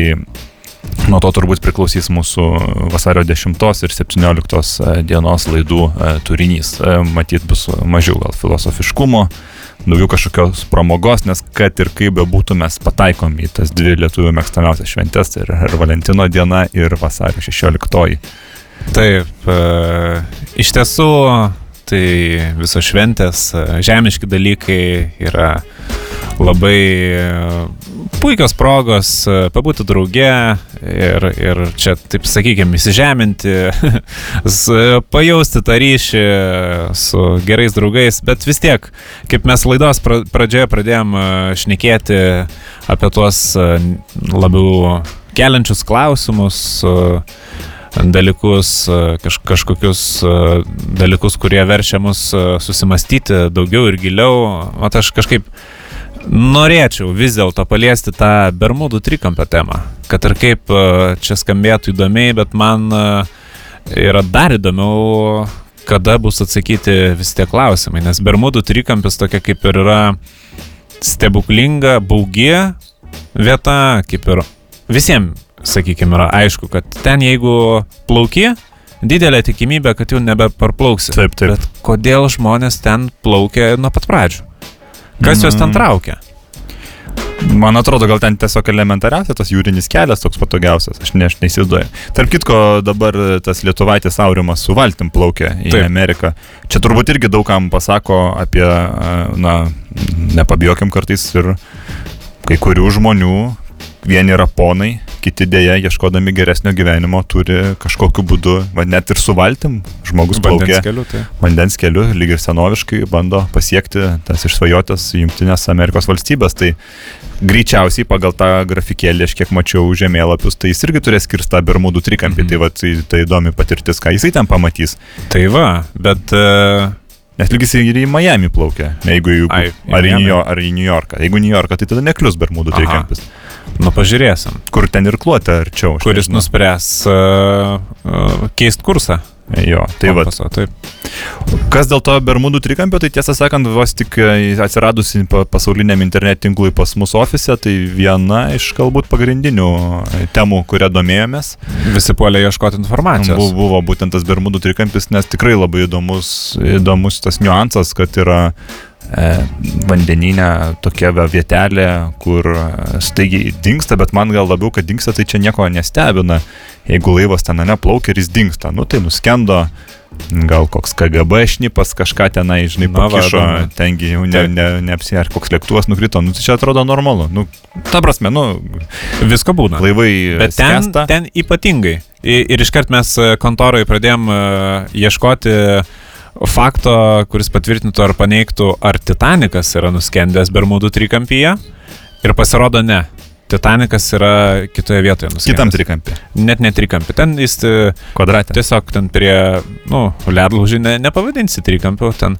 Speaker 2: Nuo to turbūt priklausys mūsų vasario 10 ir 17 dienos laidų e, turinys. E, Matyt, bus mažiau gal filosofiškumo, daugiau kažkokios pramogos, nes kad ir kaip bebūtų mes pataikom į tas dvi lietuvių mėgstamiausias šventės, tai yra Valentino diena, ir vasario 16.
Speaker 1: Taip, e, iš tiesų, tai visos šventės, e, žemiški dalykai yra labai e, puikios progos e, pabūti drauge ir, ir čia, taip sakykime, įsižeminti, [LAUGHS] pajausti tą ryšį su gerais draugais, bet vis tiek, kaip mes laidos pra- pradžioje pradėjom e, šnekėti apie tuos e, labiau keliančius klausimus, e, dalykus, e, kaž, kažkokius e, dalykus, kurie verčia mus e, susimastyti daugiau ir giliau. O aš kažkaip norėčiau vis dėlto paliesti tą Bermudų trikampio temą. Kad ir kaip e, čia skambėtų įdomiai, bet man e, yra dar įdomiau, kada bus atsakyti visi tie klausimai. Nes Bermudų trikampis tokia kaip ir yra stebuklinga, baugi vieta, kaip ir visiems, sakykime, yra aišku, kad ten jeigu plauki, didelė tikimybė, kad jau nebeparplauksi.
Speaker 2: Taip, taip.
Speaker 1: Bet kodėl žmonės ten plaukia nuo pat pradžių? Kas juos ten
Speaker 2: Mm.
Speaker 1: traukia?
Speaker 2: Man atrodo, gal ten tiesiog elementariausias tas jūrinis kelias toks patogiausias, aš, ne, aš neįsivaizduoju. Tarp kitko, dabar tas lietuvaitis Aurimas su valtim plaukia į
Speaker 1: Taip.
Speaker 2: Ameriką. Čia turbūt irgi daugam pasako apie, a, na, nepabijokim kartais ir kai kurių žmonių vieni yra ponai, kiti dėja, ieškodami geresnio gyvenimo, turi kažkokiu būdu, va, net ir su valtim, žmogus plaukia
Speaker 1: Vandens keliu, tai.
Speaker 2: vandens keliu, lyg ir senoviškai bando pasiekti tas išsvajotas Junktinės Amerikos valstybės. Tai greičiausiai pagal tą grafikėlį, aš kiek mačiau žemėlapius, tai jis irgi turės skirstą Bermudų trikampį.
Speaker 1: Mhm.
Speaker 2: Mhm. Tai, va, tai, tai įdomi patirtis, ką jisai ten pamatys.
Speaker 1: Tai va, bet uh,
Speaker 2: Nes lyg jisai ir į Miami plaukia, jeigu į,
Speaker 1: Ai,
Speaker 2: ar, į. New ar į New Yorką. Jeigu New Yorką, tai tada neklius Bermudų
Speaker 1: Aha. Nu pažiūrėsim,
Speaker 2: Kur ten ir kluotė arčiau.
Speaker 1: kuris
Speaker 2: nežinau.
Speaker 1: nuspręs uh, uh, keist kursą.
Speaker 2: Jo, tai va.
Speaker 1: Kompaso, taip.
Speaker 2: Kas dėl to Bermudų trikampio, tai tiesą sakant, vos tik e, atsiradusi pa- pasauliniam internet tinklui pas mus ofise, tai viena iš galbūt pagrindinių temų, kurią domėjomės,
Speaker 1: Visi puolė ieškoti informacijos.
Speaker 2: buvo, buvo būtent tas Bermudų trikampis, nes tikrai labai įdomus, įdomus tas niuansas, kad yra vandeninė tokia va vietelė, kur e, staigiai dinksta, bet man gal labiau, kad dinksta, tai čia nieko nestebina. Jeigu laivas ten neplaukia ir jis dinksta, nu tai nuskendo, gal koks KGB šnipas kažką tenai, žinai,
Speaker 1: Na va,
Speaker 2: pakišo,
Speaker 1: įdomu.
Speaker 2: tengi jau ne,
Speaker 1: Taip.
Speaker 2: ne, neapsi, ar koks lėktuvas nukrito, nu tai čia atrodo normalu. Nu, ta prasme, nu,
Speaker 1: Visko būna.
Speaker 2: laivai
Speaker 1: Bet ten,
Speaker 2: skęsta.
Speaker 1: ten ypatingai. I- Ir iškart mes e, kontorai pradėjom e, ieškoti fakto, kuris patvirtintų ar paneigtų, ar Titanikas yra nuskendęs Bermudų trikampyje. Ir pasirodo ne. Titanikas yra kitoje vietoje nuskendęs.
Speaker 2: Kitam trikampį.
Speaker 1: Net ne trikampį. Ten jis e,
Speaker 2: Kvadratė.
Speaker 1: tiesiog ten prie, nu, ledlaužį ne, nepavadinsi trikampiu, ten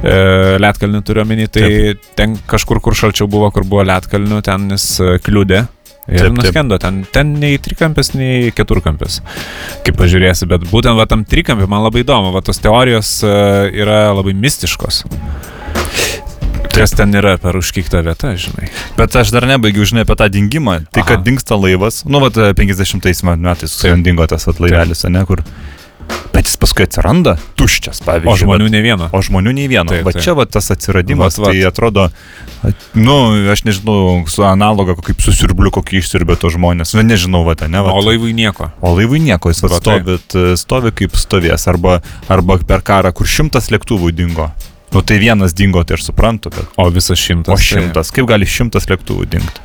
Speaker 1: e, ledkalnių turiu omeny, tai taip. ten kažkur, kur šalčiau buvo, kur buvo ledkalnių, ten jis e, kliūdė. Ir
Speaker 2: Taip, taip.
Speaker 1: nuskendo ten, ten nei trikampis, nei keturkampis. Kaip pažiūrėsi, bet būtent va tam trikampiu man labai įdomu, va tos teorijos e, yra labai mistiškos. Kas ten yra per užkikta vieta, žinai.
Speaker 2: Bet aš dar nebaigiau, žinai, apie tą dingimą. Tai,
Speaker 1: Aha.
Speaker 2: kad dingsta laivas, nu, vat 50 metais dingo tas vat laivelis, ne, kur. Bet jis paskui atsiranda tuščias, pavyzdžiui.
Speaker 1: O žmonių
Speaker 2: vat,
Speaker 1: ne vieno.
Speaker 2: o žmonių nei vieno.
Speaker 1: Taip,
Speaker 2: Va
Speaker 1: taip.
Speaker 2: čia va tas atsiradimas,
Speaker 1: Vat, vat.
Speaker 2: tai atrodo, at- nu, aš nežinau, su analoga, kaip susirbliu, kokį išsirbė to žmonės. Nu, nežinau, va, ne, va.
Speaker 1: O laivui nieko.
Speaker 2: O laivui nieko, jis
Speaker 1: Va, tai.
Speaker 2: stovi, t- stovi kaip stovės, arba, arba per karą, kur šimtas lėktuvų dingo. Nu tai vienas dingo, tai aš suprantu, bet
Speaker 1: O visas šimtas.
Speaker 2: O
Speaker 1: tai-
Speaker 2: šimtas, kaip gali šimtas lėktuvų dingti?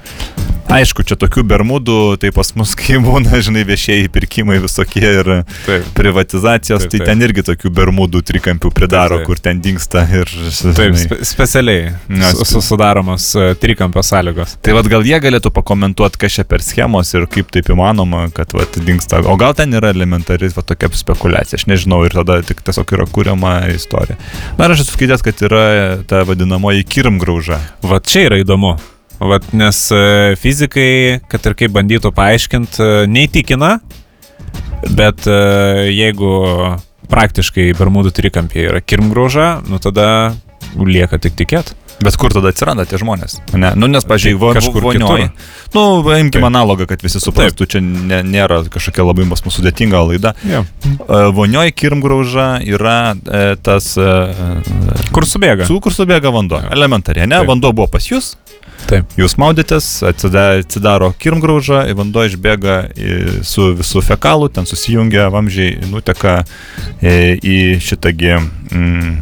Speaker 2: Aišku, čia tokių bermudų, tai pas mus, [LAUGHS] kai būna, žinai, viešieji pirkimai visokie ir
Speaker 1: Taip.
Speaker 2: privatizacijos,
Speaker 1: Taip,
Speaker 2: tai
Speaker 1: taip.
Speaker 2: ten irgi tokių bermudų trikampių pridaro,
Speaker 1: Taip, taip.
Speaker 2: kur ten dinksta ir...
Speaker 1: Taip,
Speaker 2: žinai.
Speaker 1: spe specialiai
Speaker 2: Na,
Speaker 1: su, su, sudaromos e, trikampio sąlygos.
Speaker 2: Tai vad gal jie galėtų pakomentuoti, kas čia per schemos ir kaip taip įmanoma, kad vat dinksta. O gal ten yra elementari va, tokia spekulacija, aš nežinau, ir tada tik tiesiog yra kuriama istorija. Na aš esu skaitęs, kad yra ta vadinamoji kirmgrauža.
Speaker 1: Va čia yra įdomu. Vat, nes e, fizikai, kad ir kaip bandytų paaiškinti, neįtikina, bet e, jeigu praktiškai Bermudų trikampė yra kirmgrauža, nu tada lieka tik tikėti.
Speaker 2: Bet kur tada atsiranda tie žmonės? Ne, nu, nes, pažiūrėjau, vo,
Speaker 1: Kažkur
Speaker 2: vonioji.
Speaker 1: kitur.
Speaker 2: Nu, imkime analogą, kad visi suprastų, čia ne, nėra kažkokia labai mūsų sudėtinga laida.
Speaker 1: Ja.
Speaker 2: E, Vonioji kirmgrauža yra e, tas... E,
Speaker 1: Kur subėga?
Speaker 2: Su kur subėga vanduo.
Speaker 1: Jo.
Speaker 2: Elementariai, ne?
Speaker 1: Taip.
Speaker 2: Vanduo buvo pas jūs,
Speaker 1: Taip.
Speaker 2: jūs maudėtės, atsida- atsidaro kirmgrauža, vanduo išbėga į, su visų fekalų, ten susijungia vamžiai, nuteka e, į šitągi... Mm,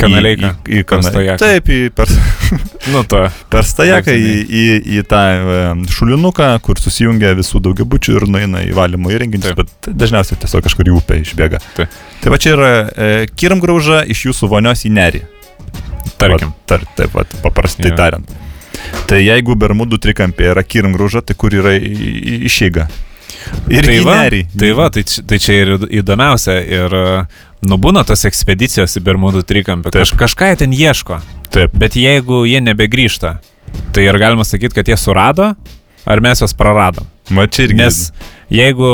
Speaker 1: Kanalėką.
Speaker 2: Į, į, į
Speaker 1: stojaką.
Speaker 2: Taip, į per, [LAUGHS]
Speaker 1: Nu, to.
Speaker 2: per stajaką, į, į, į tą e, šulinuką, kur susijungia visų daugiabučių ir nueina į valymo įrenginius,
Speaker 1: Taip.
Speaker 2: bet dažniausiai tiesiog kažkur į upę išbėga.
Speaker 1: Taip.
Speaker 2: Tai va čia yra e, kirmgrauža iš jūsų vonios į nerį.
Speaker 1: Tarkim.
Speaker 2: Va, tar, taip, va, paprastai
Speaker 1: Jo.
Speaker 2: tariant. Tai jeigu Bermudų trikampė yra kirmgrauža, tai kur yra išeiga? Ir
Speaker 1: tai
Speaker 2: į
Speaker 1: va,
Speaker 2: nerį.
Speaker 1: tai va, tai, tai čia ir įdomiausia. Ir nubūna tos ekspedicijos į Bermudų trikampį.
Speaker 2: Taip.
Speaker 1: Kaž, kažką jie ten ieško.
Speaker 2: Taip.
Speaker 1: Bet jeigu jie nebegrįžta, tai ar galima sakyti, kad jie surado, ar mes juos praradom?
Speaker 2: Va čia irgi.
Speaker 1: Nes jeigu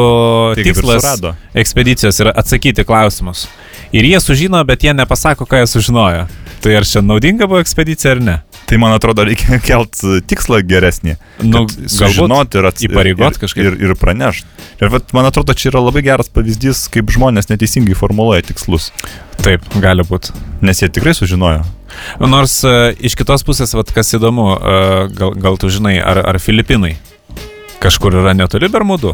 Speaker 2: Tai ir
Speaker 1: tikslas
Speaker 2: surado.
Speaker 1: ekspedicijos yra atsakyti klausimus ir jie sužino, bet jie nepasako, ką jie sužinojo, tai ar čia naudinga buvo ekspedicija ar ne?
Speaker 2: Tai man atrodo, reikia [LAUGHS] kelt tikslą geresnį.
Speaker 1: Nu,
Speaker 2: sužinoti ir, ats-
Speaker 1: įpareigot
Speaker 2: ir,
Speaker 1: kažkaip.
Speaker 2: ir, ir pranešti. Ir vat, man atrodo, čia yra labai geras pavyzdys, kaip žmonės neteisingai formuluoja tikslus.
Speaker 1: Taip, gali būti.
Speaker 2: Nes jie tikrai sužinojo.
Speaker 1: Nors uh, iš kitos pusės, vat, kas įdomu, uh, gal, gal tu žinai, ar, ar Filipinai kažkur yra netoli Bermudų?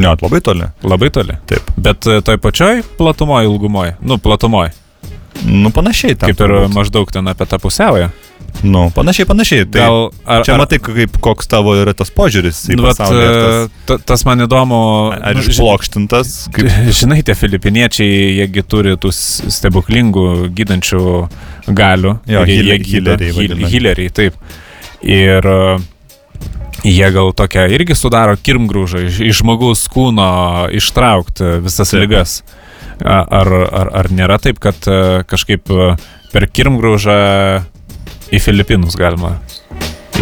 Speaker 2: Ne, labai toli.
Speaker 1: Labai toli.
Speaker 2: Taip.
Speaker 1: Bet uh, toj pačioj platumoje, ilgumoje, nu, platumoje,
Speaker 2: Nu, panašiai.
Speaker 1: kaip ir
Speaker 2: turbūt.
Speaker 1: maždaug ten apie tą pusiaują.
Speaker 2: Nu, panašiai, panašiai. Tai
Speaker 1: Gal, ar,
Speaker 2: čia matai, kaip, koks tavo yra tas požiūris į
Speaker 1: nu,
Speaker 2: pasaulį. tas-
Speaker 1: e, ta- tas man įdomu.
Speaker 2: Ar
Speaker 1: nu,
Speaker 2: išplokštintas? Kaip...
Speaker 1: Žinai, tie filipiniečiai, jiegi turi tų stebuklingų gydančių galių.
Speaker 2: Jo,
Speaker 1: jie- jie
Speaker 2: vadinami.
Speaker 1: Healeriai, taip. Ir e, jie gal tokia irgi sudaro kirmgrūžą iš, iš žmogaus kūno ištraukti visas
Speaker 2: Taip.
Speaker 1: ligas. A- Ar, ar, ar nėra taip, kad e, kažkaip e, per kirmgrūžą į Filipinus galima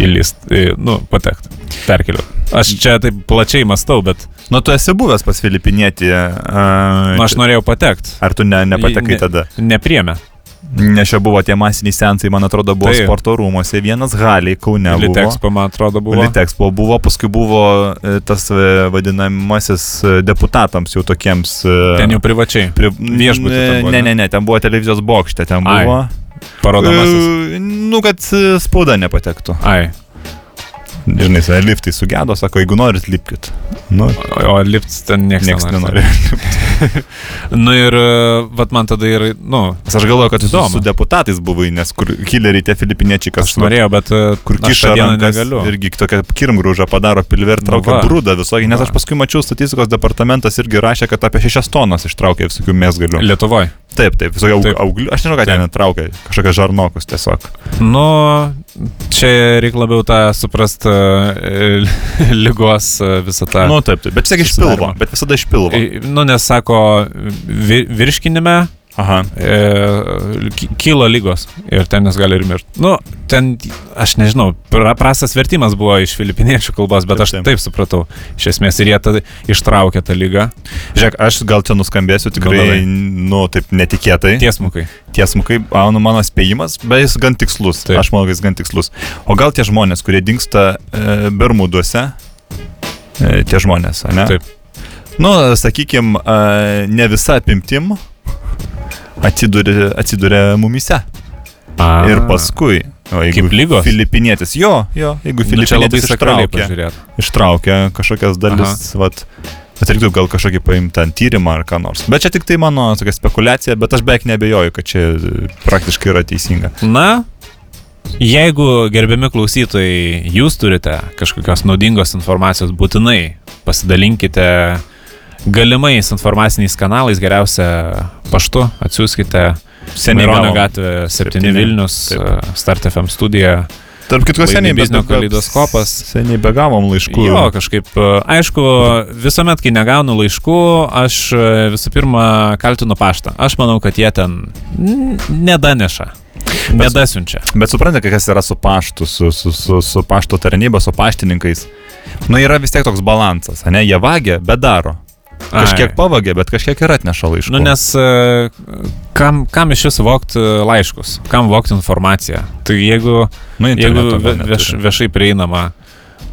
Speaker 1: įlysti, nu, patekti, perkeliu. Aš čia taip plačiai mastau, bet
Speaker 2: Nu, tu esi buvęs pas Filipinietį. Uh,
Speaker 1: nu, aš norėjau patekti.
Speaker 2: Ar tu ne, nepatekai
Speaker 1: Ne-
Speaker 2: tada?
Speaker 1: Nepriemė.
Speaker 2: Nes čia buvo tie masiniai sensai, man atrodo, buvo
Speaker 1: Taip.
Speaker 2: sporto rūmose. Vienas Haliai, Kaune.
Speaker 1: Litexpo, man atrodo, buvo.
Speaker 2: Litexpo buvo, paskui buvo e, tas e, vadinamasis e, deputatams jau tokiems.
Speaker 1: Ten jau privačiai.
Speaker 2: Pri...
Speaker 1: buvo,
Speaker 2: Ne,
Speaker 1: ne?
Speaker 2: ne, ten buvo televizijos bokšte, ten
Speaker 1: Ai,
Speaker 2: buvo.
Speaker 1: Parodomasis.
Speaker 2: E, Nu, kad e, spauda nepatektų.
Speaker 1: Ai,
Speaker 2: Žinai, sa- liftai sugedo, sako, jeigu norit, lipkit. Nu,
Speaker 1: o lifts ten niekas
Speaker 2: nieks nenori. [LAUGHS] [LAUGHS]
Speaker 1: Nu ir, e, vat man tada ir, nu,
Speaker 2: aš galvoju, kad su,
Speaker 1: Įdomu.
Speaker 2: su deputatais buvai, nes kur killeriai tie filipiniečiai, kas
Speaker 1: aš norėjau, bet e,
Speaker 2: kur kiša rankas irgi tokią kirmgrūžą padaro pilvę ir
Speaker 1: Nu
Speaker 2: traukia
Speaker 1: va.
Speaker 2: brūdą visokį, nes
Speaker 1: Va.
Speaker 2: aš paskui mačiau statistikos departamentas irgi rašė, kad apie 6 tonas ištraukė visokių mėsgalių.
Speaker 1: Lietuvoje.
Speaker 2: Taip, taip, aug, auglių, aš nežinau, ką ten traukia, kažkokios žarnokus tiesiog.
Speaker 1: Nu, čia reikia labiau tą suprast e, [LAUGHS] lygos e, visą tą.
Speaker 2: Nu, taip, taip, bet vis tiek iš pilvo, bet visada iš pilvo.
Speaker 1: E, Nu, nes sako, vi, virškinime
Speaker 2: Aha.
Speaker 1: e, ky- kyla lygos ir ten jis gali ir mirti. Nu, ten, aš nežinau, pra- prastas vertimas buvo iš filipiniečių kalbos, bet
Speaker 2: Taip,
Speaker 1: aš
Speaker 2: taip.
Speaker 1: supratau. Iš esmės ir jie tada ištraukė tą lygą.
Speaker 2: Žiūrėk, aš gal čia nuskambėsiu tikrai, nu, taip netikėtai.
Speaker 1: Tiesmukai.
Speaker 2: Tiesmukai, nu, mano spėjimas, bet jis gan tikslus.
Speaker 1: Taip.
Speaker 2: Aš manau, jis gan tikslus. O gal tie žmonės, kurie dinksta e, Bermuduose, e, tie žmonės, ne?
Speaker 1: Taip.
Speaker 2: Nu, sakykime, ne visa apimtim atsiduria, atsiduria mumise.
Speaker 1: A,
Speaker 2: Ir paskui, o jeigu
Speaker 1: Kaip ligos?
Speaker 2: Filipinietis, jo, jo, jeigu
Speaker 1: nu,
Speaker 2: filipinietis
Speaker 1: sakraliai
Speaker 2: ištraukia, ištraukia kažkokias dalis, vat, Bet reiktų gal kažkokį paimti ten tyrimą ar ką nors. Bet čia tik tai mano tokia spekulacija, bet aš beveik nebejoju, kad čia praktiškai yra teisinga.
Speaker 1: Na, jeigu gerbiami klausytojai, jūs turite kažkokios naudingos informacijos, būtinai pasidalinkite galimais informaciniais kanalais, geriausia paštu, atsiųskite Maironio
Speaker 2: gavom.
Speaker 1: gatvė 7
Speaker 2: Septyni,
Speaker 1: Vilnius,
Speaker 2: taip.
Speaker 1: Start FM studija.
Speaker 2: Tarp kitko, seniai
Speaker 1: Biznio kaleidoskopas.
Speaker 2: Seniai begavom laiškų.
Speaker 1: Jo, kažkaip, aišku, visuomet, kai negaunu laiškų, aš visų pirma kaltinu paštą. Aš manau, kad jie ten nedaneša, nedasiunčia.
Speaker 2: Bet suprantate, kas yra su paštu, su, su, su, su pašto tarnyba, su paštininkais. Nu, yra vis tiek toks balansas, ne? Jie vagia, bet daro. Kažkiek
Speaker 1: Ai.
Speaker 2: pavagia, bet kažkiek ir atneša laiškų.
Speaker 1: Nu, nes e, kam, kam iš jūsų vokti laiškus, kam vokti informaciją. Tai jeigu,
Speaker 2: nu,
Speaker 1: jeigu vieš, viešai prieinama,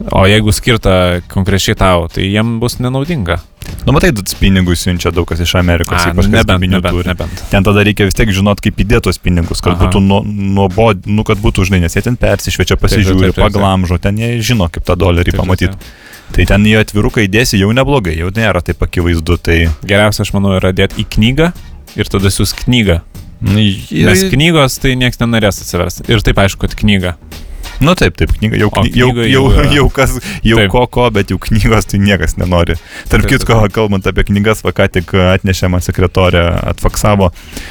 Speaker 1: o jeigu skirta konkrečiai tau, tai jiem bus nenaudinga.
Speaker 2: Nu, matai, pinigus siunčia daug kas iš Amerikos.
Speaker 1: A,
Speaker 2: ypač
Speaker 1: nebent, nebent,
Speaker 2: turi.
Speaker 1: nebent.
Speaker 2: Ten tada reikia vis tiek žinot, kaip įdėti tuos pinigus, kad
Speaker 1: Aha.
Speaker 2: būtų nuo, nuobod, nu, kad būtų žinai, nes jie ten persišviečia, pasižiūri,
Speaker 1: taip, taip, taip.
Speaker 2: paglamžo, ten jie žino, kaip tą dolerį pamatyti. Tai ten į atviruką įdėsi jau neblogai, jau nėra taip akivaizdu. Tai...
Speaker 1: Geriausia, aš manau, yra dėti į knygą ir tada siūs knygą.
Speaker 2: Nu,
Speaker 1: Nes knygos tai niekas nenorės atsiversti. Ir taip aišku, kad knyga.
Speaker 2: Nu taip, taip, knyga jau, kny, jau, jau,
Speaker 1: jau
Speaker 2: jau kas, jau
Speaker 1: Taip.
Speaker 2: ko ko, bet jau knygos tai niekas nenori. Tarp
Speaker 1: Taip,
Speaker 2: kitko, kalbant apie knygas, va ką tik atnešė man sekretorė, atfaksavo.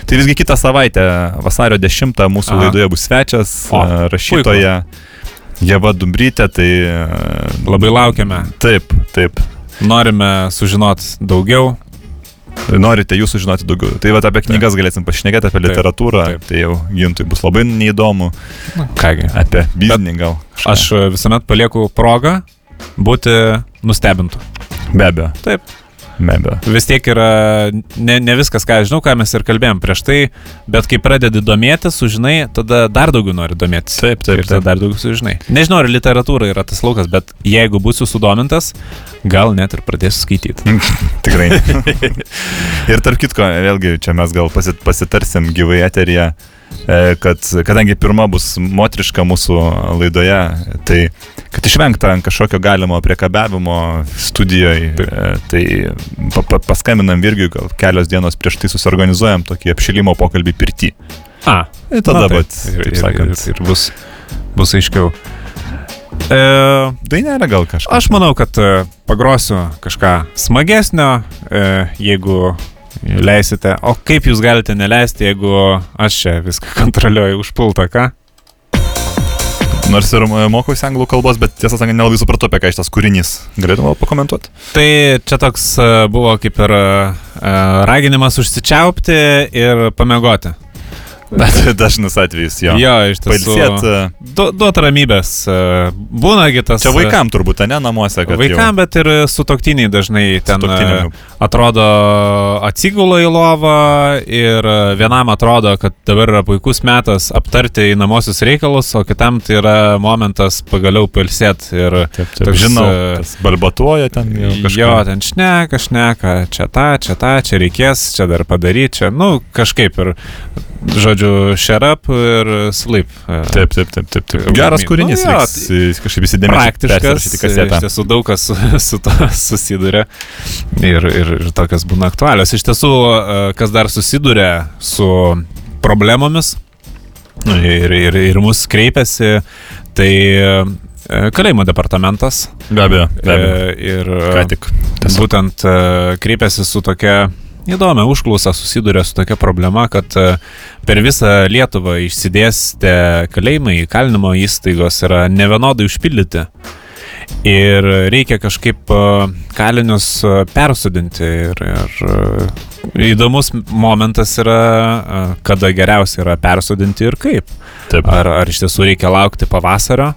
Speaker 2: Tai visgi kitą savaitę, vasario 10 mūsų
Speaker 1: Aha.
Speaker 2: laidoje bus svečias,
Speaker 1: O,
Speaker 2: a, rašytoja Jeva Dumbrytė, tai... a,
Speaker 1: Labai laukiame.
Speaker 2: Taip, taip.
Speaker 1: Norime sužinoti daugiau.
Speaker 2: Norite jūs sužinoti daugiau. Tai va apie knygas galėsim pašnekėti, apie
Speaker 1: Taip,
Speaker 2: literatūrą.
Speaker 1: taip.
Speaker 2: Tai jau gintui bus labai neįdomu.
Speaker 1: Na, Kągi.
Speaker 2: Apie biznį gal.
Speaker 1: Aš e, visuomet palieku progą būti nustebintų.
Speaker 2: Be abejo.
Speaker 1: Taip.
Speaker 2: Be abejo.
Speaker 1: Vis tiek yra ne, ne viskas, ką žinau, ką mes ir kalbėjom prieš tai, bet kai pradedi domėtis, sužinai, tada dar daugiau nori domėtis.
Speaker 2: Taip, taip,
Speaker 1: Ir tada
Speaker 2: taip.
Speaker 1: dar daugiau sužinai. Nežinau, ar literatūra yra tas laukas, bet jeigu būsiu sudomintas, gal net ir pradėsiu skaityti. [LAUGHS]
Speaker 2: Tikrai. [LAUGHS] ir tarp kitko, vėlgi, čia mes gal pasit, pasitarsim gyvai eteryje, e, kad kadangi pirma bus motriška mūsų laidoje, tai kad išvengta kažkokio galimo priekabiavimo studijoje, e, tai pa, pa, paskambinam Virgiui, gal kelios dienos prieš tai susiorganizuojam tokį apšilimo pokalbį pirti.
Speaker 1: A,
Speaker 2: Ir tada,
Speaker 1: na,
Speaker 2: vat,
Speaker 1: ir,
Speaker 2: taip sakant.
Speaker 1: ir, ir bus bus aiškiau. E,
Speaker 2: Dainelė gal kažką.
Speaker 1: aš manau, kad e, pagrosiu kažką smagesnio, e, jeigu leisite. O kaip jūs galite neleisti, jeigu aš čia viską [LAUGHS] kontroliuoju už pultą, ką?
Speaker 2: Nors ir e, mokausi anglų kalbos, bet tiesą sakant, nelabai supratau, apie ką šitas kūrinys. Galėtum pakomentuoti?
Speaker 1: Tai čia toks e, buvo kaip ir e, raginimas užsičiaupti ir pamiegoti.
Speaker 2: Bet [LAUGHS] dažnas atvejis jo.
Speaker 1: Jo, iš tiesų.
Speaker 2: Pailsėt. e,
Speaker 1: Du, duot ramybės. e, Būnagi tas.
Speaker 2: Čia vaikam turbūt, ne namuose, kad
Speaker 1: Vaikam, bet ir sutoktiniai dažnai ten e, atrodo atsigula į lovą ir e, vienam atrodo, kad dabar yra puikus metas aptarti įnamosius reikalus, o kitam tai yra momentas pagaliau pilsėti. Ir
Speaker 2: Taip, taip,
Speaker 1: toks,
Speaker 2: žinau,
Speaker 1: e,
Speaker 2: balbatuoja ten jau kažką.
Speaker 1: Jo, ten šneka, šneka, čia tą, čia tą, čia reikės, čia dar padaryti, čia, nu, kažkaip ir, žodžiu, shut up ir sleep.
Speaker 2: Taip, taip, taip, taip. taip.
Speaker 1: Nu,
Speaker 2: Geras kūrinys,
Speaker 1: jo,
Speaker 2: reiks, e, kažkaip įsidėmėti.
Speaker 1: praktiškas, iš tiesų daug kas [LAUGHS] su, su to susiduria ir, ir, ir tokias būna aktualios. Iš tiesų, e, kas dar susiduria su problemomis ir, ir, ir mus kreipiasi, tai e, kalėjimo departamentas.
Speaker 2: Be abejo, be abejo.
Speaker 1: Ir
Speaker 2: Ką tik. Tiesiog.
Speaker 1: būtent kreipiasi su tokia įdomia užklausa, susiduria su tokia problema, kad e, per visą Lietuvą išsidėstę kalėjimai, kalinimo įstaigos yra nevienodai užpildyti. Ir reikia kažkaip e, kalinius e, persodinti. Ir, ir įdomus momentas yra, kada geriausia yra persodinti ir kaip.
Speaker 2: Taip.
Speaker 1: Ar, ar iš tiesų reikia laukti pavasario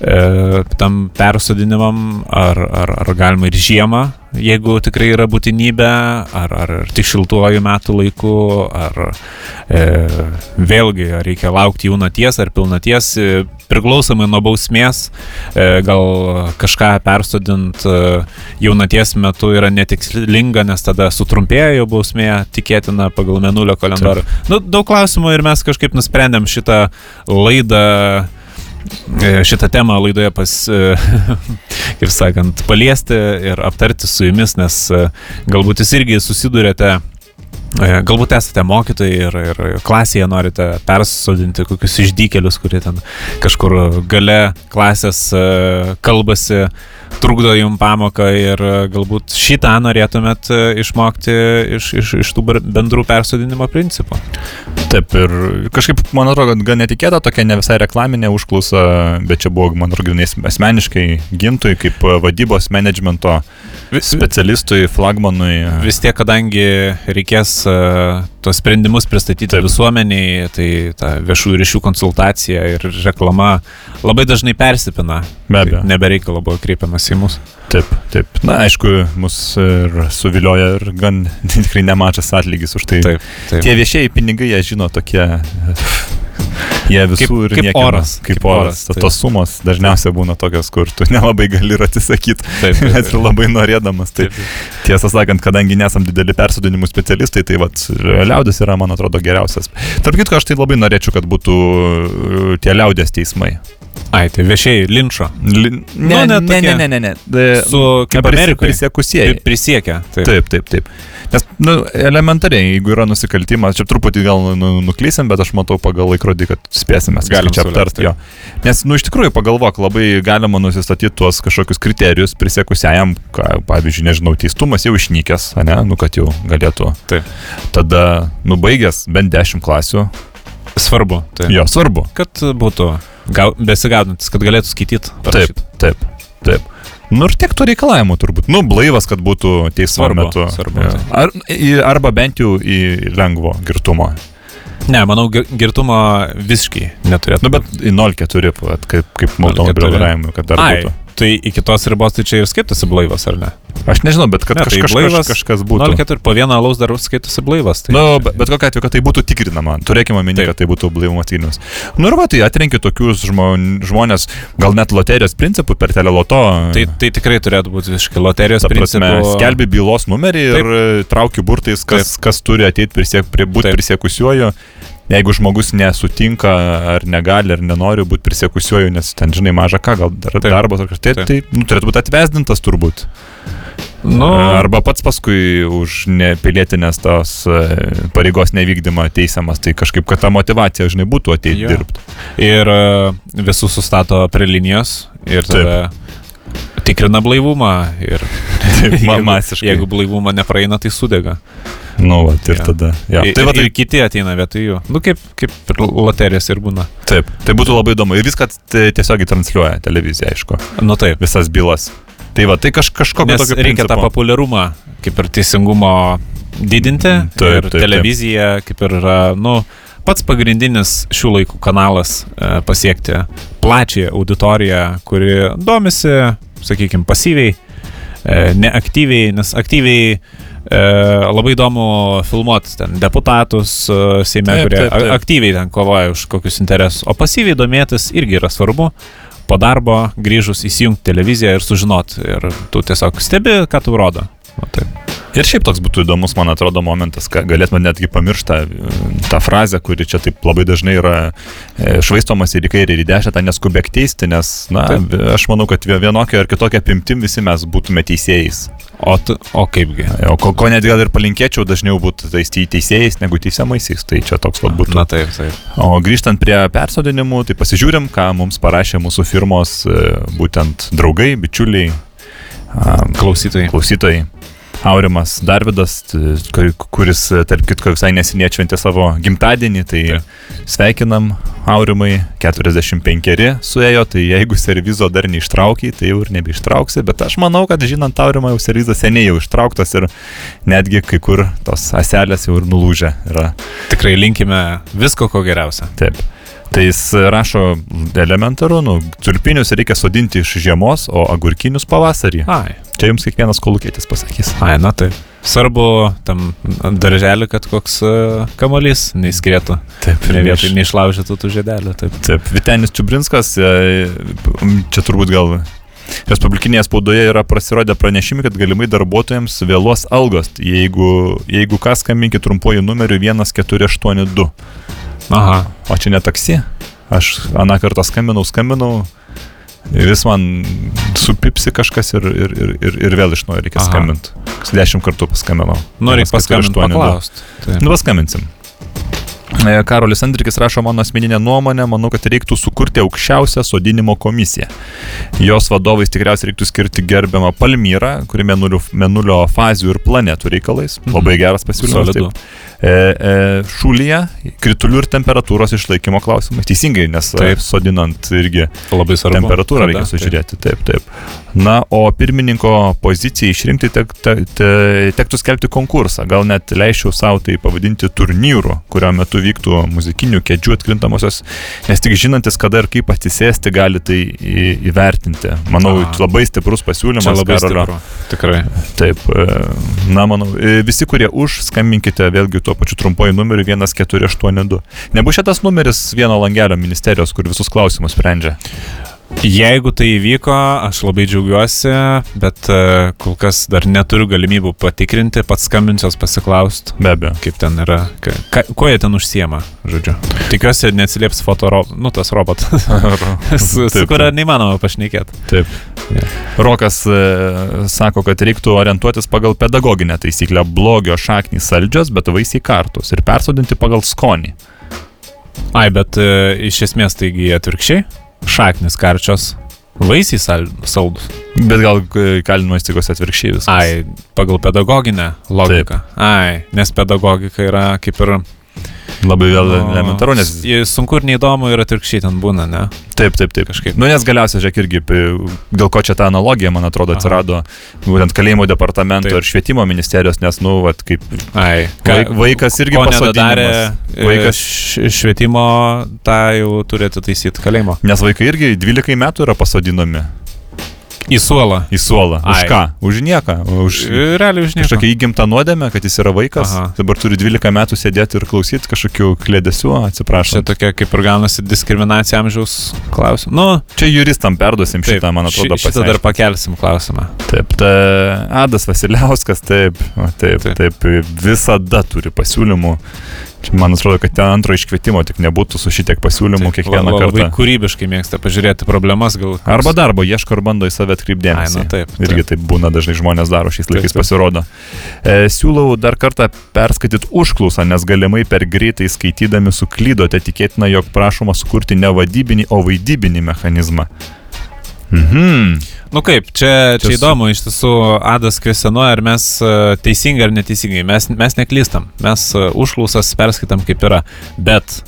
Speaker 1: e, tam persodinimam, ar, ar, ar galima ir žiemą, jeigu tikrai yra būtinybė, ar, ar tik šiltuoju metų laiku, ar e, vėlgi ar reikia laukti jaunaties ar pilnaties, e, priklausomai nuo bausmės, e, gal kažką persodint e, jaunaties metu yra netikslinga, nes tada sutrumpėja jo bausmė, tikėtina pagal menulio kalendorių. Nu, daug klausimų ir mes kažkaip nusprendėm šitą laidą šitą temą laidoje pas, e, [LAUGHS] kaip sakant, paliesti ir aptarti su jumis, nes e, galbūt jūs irgi susidurėte, e, galbūt esate mokytojai ir, ir klasėje norite persodinti kokius išdykelius, kurie ten kažkur gale klasės e, kalbasi, trukdo jum pamoką ir e, galbūt šitą norėtumėt e, išmokti iš, iš, iš tų bendrų persodinimo principų.
Speaker 2: Taip, ir kažkaip, man atrodo, gan netikėta tokia ne visai reklaminė užklausa, bet čia buvo, man atrodo, asmeniškai gintui, kaip e, vadybos menedžmento specialistui, flagmanui.
Speaker 1: Vis tiek, kadangi reikės uh, tos sprendimus pristatyti
Speaker 2: Taip.
Speaker 1: Visuomeniai, tai ta viešųjų ryšių konsultacija ir reklama labai dažnai persipina.
Speaker 2: Be abejo.
Speaker 1: Tai Nebereikalo buvo kreipiamas į mus.
Speaker 2: Taip, taip. Na, aišku, mus ir suvilioja ir gan [LAUGHS] tikrai nemažas atlygis už tai.
Speaker 1: Taip, taip.
Speaker 2: Tie viešieji pinigai, jie žino tokie. Jie visur
Speaker 1: kaip
Speaker 2: niekino.
Speaker 1: oras,
Speaker 2: Kaip
Speaker 1: kaip
Speaker 2: oras.
Speaker 1: oras,
Speaker 2: Ta-
Speaker 1: taip.
Speaker 2: Tos sumos dažniausiai būna tokios, kur tu [LAUGHS] nelabai gali ir atsisakyti.
Speaker 1: Taip, taip,
Speaker 2: Net ir labai norėdamas. Tai
Speaker 1: Taip,
Speaker 2: tiesą sakant, kadangi nesam dideli persodinimų specialistai, tai vat, liaudės yra, man atrodo, geriausias. Tarp kitko, aš tai labai norėčiau, kad būtų uh, tie liaudės teismai.
Speaker 1: Ai, tai viešiai linčo.
Speaker 2: Li... Ne,
Speaker 1: Nu,
Speaker 2: ne,
Speaker 1: ne
Speaker 2: ne, ne, ne. De,
Speaker 1: Su kaip Amerikoje.
Speaker 2: Prisiekusieji.
Speaker 1: Pri- Prisiekia. Taip.
Speaker 2: Taip, taip, taip. Nes, nu, elementariai, jeigu yra nusikaltimas, čia truputį gal nu, nuklysim, bet aš matau pagal laikrodį, kad spėsime
Speaker 1: Galim
Speaker 2: čia aptarti jo. Nes, nu, iš tikrųjų, pagalvok, labai galima nusistatyti tuos kažkokius kriterijus prisiekusiajam, ką, pavyzdžiui, nežinau, teistumas jau išnykęs, ne, nu, kad jau galėtų.
Speaker 1: Taip.
Speaker 2: Tada, nubaigęs bent 10 klasių,
Speaker 1: Svarbu. Taip.
Speaker 2: jo, svarbu.
Speaker 1: Kad būtų gau, besigaudantis, kad galėtų skaityti.
Speaker 2: Taip, taip, taip. Nu ir tiek to reikalavimų turbūt. Nu, blaivas, kad būtų teismo metu.
Speaker 1: svarbu, taip.
Speaker 2: Ar, arba bent jau į lengvo girtumo.
Speaker 1: Ne, manau, gi- girtumo visiškai neturėtų.
Speaker 2: Nu, bet į 0,4, vat, kaip, kaip
Speaker 1: 0,4.
Speaker 2: automobilio vairavimui, kad dar
Speaker 1: Ai,
Speaker 2: būtų.
Speaker 1: Tai iki tos ribos tai čia ir skaitosi blaivas, ar ne?
Speaker 2: Aš nežinau, bet kad
Speaker 1: Ne, tai
Speaker 2: kažkas,
Speaker 1: blaivas
Speaker 2: kaž, kažkas būtų.
Speaker 1: 0,4 po vieną alaus dar skaitosi blaivas. Tai
Speaker 2: Nu, bet, bet kokia atveju, kad tai būtų tikrinama. Turėkime
Speaker 1: Taip.
Speaker 2: kad tai būtų blaivumo tyrimas. Nu ir va, tai atrenki tokius žmon, žmonės, gal net loterijos principų per teleloto.
Speaker 1: Tai, tai tikrai turėtų būti visiškai loterijos principų.
Speaker 2: skelbi bylos numerį ir e, trauki burtais, kas, kas turi ateiti prisiek, prie, būti
Speaker 1: Taip.
Speaker 2: prisiekusiuoju. Jeigu žmogus nesutinka ar negali ar nenori būti prisiekusiuoju, nes ten žinai mažą ką, gal dar,
Speaker 1: Taip.
Speaker 2: darbas ar kažkas, tai,
Speaker 1: Taip.
Speaker 2: tai nu, turėtų būti atvesdintas turbūt.
Speaker 1: Nu,
Speaker 2: Arba pats paskui už nepilietinės tos e, pareigos nevykdymą teisiamas, tai kažkaip, kad ta motivacija, žinai, būtų ateiti dirbti.
Speaker 1: ir e, visus sustato prie linijos ir tada tikrina blaivumą ir [LAUGHS]
Speaker 2: ma- [LAUGHS]
Speaker 1: jeigu-
Speaker 2: masiškai.
Speaker 1: Jeigu blaivumą nepraeina, tai sudega.
Speaker 2: Nu, va, ir
Speaker 1: Jo.
Speaker 2: tada. Ja.
Speaker 1: Ir,
Speaker 2: Tai va,
Speaker 1: ir
Speaker 2: tai,
Speaker 1: kiti ateina vietoj jų. Nu, kaip, kaip ir loterijos ir būna.
Speaker 2: taip, tai būtų labai įdomu. Ir viską t- tiesiogiai transliuoja televizija, aišku,
Speaker 1: Nu taip.
Speaker 2: visas bylas. Tai va, tai kaž, kažkokio
Speaker 1: Nes
Speaker 2: tokio
Speaker 1: reikia tą
Speaker 2: principo.
Speaker 1: populiarumą, kaip ir teisingumo didinti.
Speaker 2: Mm, taip,
Speaker 1: ir
Speaker 2: taip, taip.
Speaker 1: televizija, kaip ir yra, nu, pats pagrindinis šių laikų kanalas e, pasiekti plačią auditoriją, kuri domisi, sakykime, pasyviai, e, neaktyviai, nes aktyviai e, labai įdomu filmuoti ten deputatus e, Seime,
Speaker 2: Taip,
Speaker 1: kurie
Speaker 2: taip, taip.
Speaker 1: aktyviai ten kovoja už kokius interesus, o pasyviai domėtis irgi yra svarbu. Po darbo grįžus įsijungti televiziją ir sužinoti. Ir tu tiesiog stebi, ką tu rodo. O taip.
Speaker 2: Ir šiaip toks būtų įdomus, man atrodo, momentas, ką galėtume netgi pamirštą tą frazę, kuri čia taip labai dažnai yra e, švaistomas ir į kairę ir į dešinę, tą neskubėk teisti, nes, na,
Speaker 1: Taip.
Speaker 2: aš manau, kad vienokia ar kitokia apimtim visi mes būtume teisėjais.
Speaker 1: O, tu, o kaipgi?
Speaker 2: O ko, ko net gal ir palinkėčiau dažniau būti teisėjais negu teisiamaisiais, tai čia toks vat būtų.
Speaker 1: Na taip, taip.
Speaker 2: O grįžtant prie persodinimų, tai pasižiūrim, ką mums parašė mūsų firmos e, būtent draugai, bičiuliai,
Speaker 1: Klausytojai.
Speaker 2: klausytojai. Aurimas Darvidas, kuris, e, tarp kitko, visai neseniai atšventė savo gimtadienį, tai
Speaker 1: Taip.
Speaker 2: sveikinam Aurimai, 45 suėjo, tai jeigu servizo dar neištraukiai, tai jau ir nebeištrauksi, bet aš manau, kad žinant Aurimą, jau servizas seniai jau ištrauktas ir netgi kai kur tos aselės jau ir nulūžę yra.
Speaker 1: Tikrai linkime visko, ko geriausia.
Speaker 2: Taip. Tai jis rašo elementaru, nu, tulpinius reikia sodinti iš žiemos, o agurkinius pavasarį.
Speaker 1: Ai,
Speaker 2: Čia jums kiekvienas kolukėtis pasakys.
Speaker 1: ai, na taip. Svarbu tam darželį, kad koks uh, kamuolys neįskrėtų.
Speaker 2: Taip,
Speaker 1: Ne vietoj neišlaužytų tų žiedelių. Taip.
Speaker 2: Taip, Vitenis Čiubrinskas, e, čia turbūt gal Respublikinėje spaudoje yra pasirodę pranešimai, kad galimai darbuotojams vėluos algos. Jeigu, jeigu ką, skambinkit trumpuoju numeriu 1482.
Speaker 1: Aha.
Speaker 2: O čia ne taksi. Aš aną kartą skambinau, skambinau. Vis man supipsi kažkas ir, ir, ir, ir, ir vėl iš naujo reikia skambinti. Dešimt kartų paskambinau.
Speaker 1: Nu, reikia paskambinti,
Speaker 2: 1482.
Speaker 1: paklausti. Taip.
Speaker 2: Nu, paskambinsim. E, Karolis Andrikis rašo mano asmeninę nuomonę, manau, kad reiktų sukurti aukščiausią sodinimo komisiją. Jos vadovais tikriausiai reiktų skirti gerbiamą Palmyrą, kuri menulio, menulio fazių ir planetų reikalais. Labai geras pasiūlymas. E, e, šulyje kritulių ir temperatūros išlaikymo klausimai. Teisingai, nes
Speaker 1: Taip.
Speaker 2: taip. sodinant irgi
Speaker 1: Labai svarbu.
Speaker 2: temperatūrą reikia sužiūrėti. Taip, taip. Na, o pirmininko pozicijai išrinkti tek, te, te, tektų skelbti konkursą. Gal net leisčiau savo tai pavadinti turnyru, kurio metu vyktų muzikinių kėdžių atkrintamosios, nes tik žinantis, kada ir kaip atsisėsti, gali tai įvertinti. Manau,
Speaker 1: A.
Speaker 2: labai stiprus pasiūlymas.
Speaker 1: Čia labai
Speaker 2: Karolio.
Speaker 1: stipru. Tikrai.
Speaker 2: Taip, e, na, manau, e, visi, kurie už, skambinkite vėlgi tuo pačiu trumpuoju numeriu 1482. Nebus šitas numeris vieno langelio ministerijos, kur visus klausimus sprendžia.
Speaker 1: Jeigu tai įvyko, aš labai džiaugiuosi, bet e, kol kas dar neturiu galimybių patikrinti, pats skambinsios pasiklausti,
Speaker 2: Be abejo.
Speaker 1: kaip ten yra, ka, kuo jie ten užsiema, žodžiu. Tikiuosi, neatsilieps foto, ro, nu tas robotas, [LAUGHS] su, su kuria neįmanoma pašnekėti.
Speaker 2: Taip. Rokas e, sako, kad reiktų orientuotis pagal pedagoginę taisyklę - blogio šaknys saldžios, bet vaisiai kartus ir persodinti pagal skonį.
Speaker 1: Ai, bet e, iš esmės taigi atvirkščiai, šaknis karčios, vaisiai sal- saldus.
Speaker 2: Bet gal e, kalinimo įstaigos atvirkščiai viskas.
Speaker 1: Ai, pagal pedagoginę logiką. Ai, nes pedagogika yra kaip ir...
Speaker 2: Labai vėl
Speaker 1: nu,
Speaker 2: elementaru, nes...
Speaker 1: Sunku ir neįdomu ir atvirkščiai ten būna, ne?
Speaker 2: Taip, taip, taip.
Speaker 1: Kažkaip.
Speaker 2: Nu, nes galiausiai, žiūrėk, irgi, dėl ko čia ta analogija, man atrodo,
Speaker 1: Aha.
Speaker 2: atsirado būtent kalėjimo departamento
Speaker 1: Taip.
Speaker 2: ir švietimo ministerijos, nes, nu, vat, kaip
Speaker 1: Ai,
Speaker 2: Vaik- vaikas irgi
Speaker 1: nedadarė
Speaker 2: pasodinimas.
Speaker 1: vaikas švietimo, tą jau turėtų taisyti kalėjimo.
Speaker 2: Nes vaikai irgi 12 metų yra pasodinami
Speaker 1: Į suolą.
Speaker 2: į suolą. Už
Speaker 1: Ai.
Speaker 2: ką? Už nieką. Už
Speaker 1: Realiai už nieko.
Speaker 2: kažkokią įgimtą nuodėmę, kad jis yra vaikas.
Speaker 1: Aha.
Speaker 2: Dabar turi 12 metų sėdėti ir klausyti kažkokių klėdesių,
Speaker 1: Čia
Speaker 2: atsiprašau.
Speaker 1: tokia kaip ir gaunasi diskriminacija amžiaus klausimų. Nu,
Speaker 2: Čia juristam perduosim
Speaker 1: taip,
Speaker 2: šitą, man atrodo,
Speaker 1: ši- šitą dar pakelsim klausimą.
Speaker 2: Taip, ta Adas Vasiliauskas, taip, taip, taip,
Speaker 1: Taip.
Speaker 2: visada turi pasiūlymų Čia man atrodo, kad ten antro iškvietimo tik nebūtų su šitiek pasiūlymų kiekvieną
Speaker 1: La- Labai
Speaker 2: kartą.
Speaker 1: kūrybiškai mėgsta pažiūrėti problemas, gal.
Speaker 2: Arba darbo ieško ir bando į save atkreipdėmėsi.
Speaker 1: Ai, nu taip, taip.
Speaker 2: Irgi taip būna dažnai žmonės daro šiais laikais
Speaker 1: taip.
Speaker 2: pasirodo. E, siūlau dar kartą perskaityti užklausą, nes galimai per greitai skaitydami suklydote, tikėtina, jog prašoma sukurti ne vadybinį, o vaidybinį mechanizmą. Mhm.
Speaker 1: Nu kaip, čia, čia įdomu, iš tiesų Adas kvestionuoja, ar mes e, teisingai ar neteisingai. Mes, mes neklystam, mes e, užklausas perskaitam kaip yra. Bet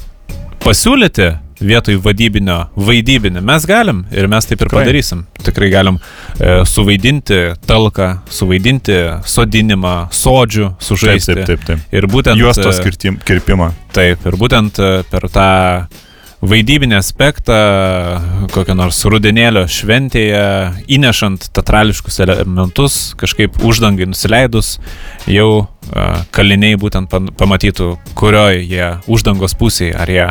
Speaker 1: pasiūlyti vietoj vadybinio, vaidybinį mes galim ir mes taip ir
Speaker 2: Tikrai.
Speaker 1: padarysim. Tikrai galim e, suvaidinti talką, suvaidinti sodinimą, sodžių,
Speaker 2: Taip,
Speaker 1: sužaisti.
Speaker 2: taip, taip, taip.
Speaker 1: Ir būtent
Speaker 2: Juostos
Speaker 1: e,
Speaker 2: kirpimą.
Speaker 1: Taip, ir būtent per tą vaidybinį aspektą, kokią nors rudenėlio šventėje, įnešant teatrališkus elementus, kažkaip uždangai nusileidus, jau kaliniai būtent pamatytų, kurioje jie uždangos pusėje, ar jie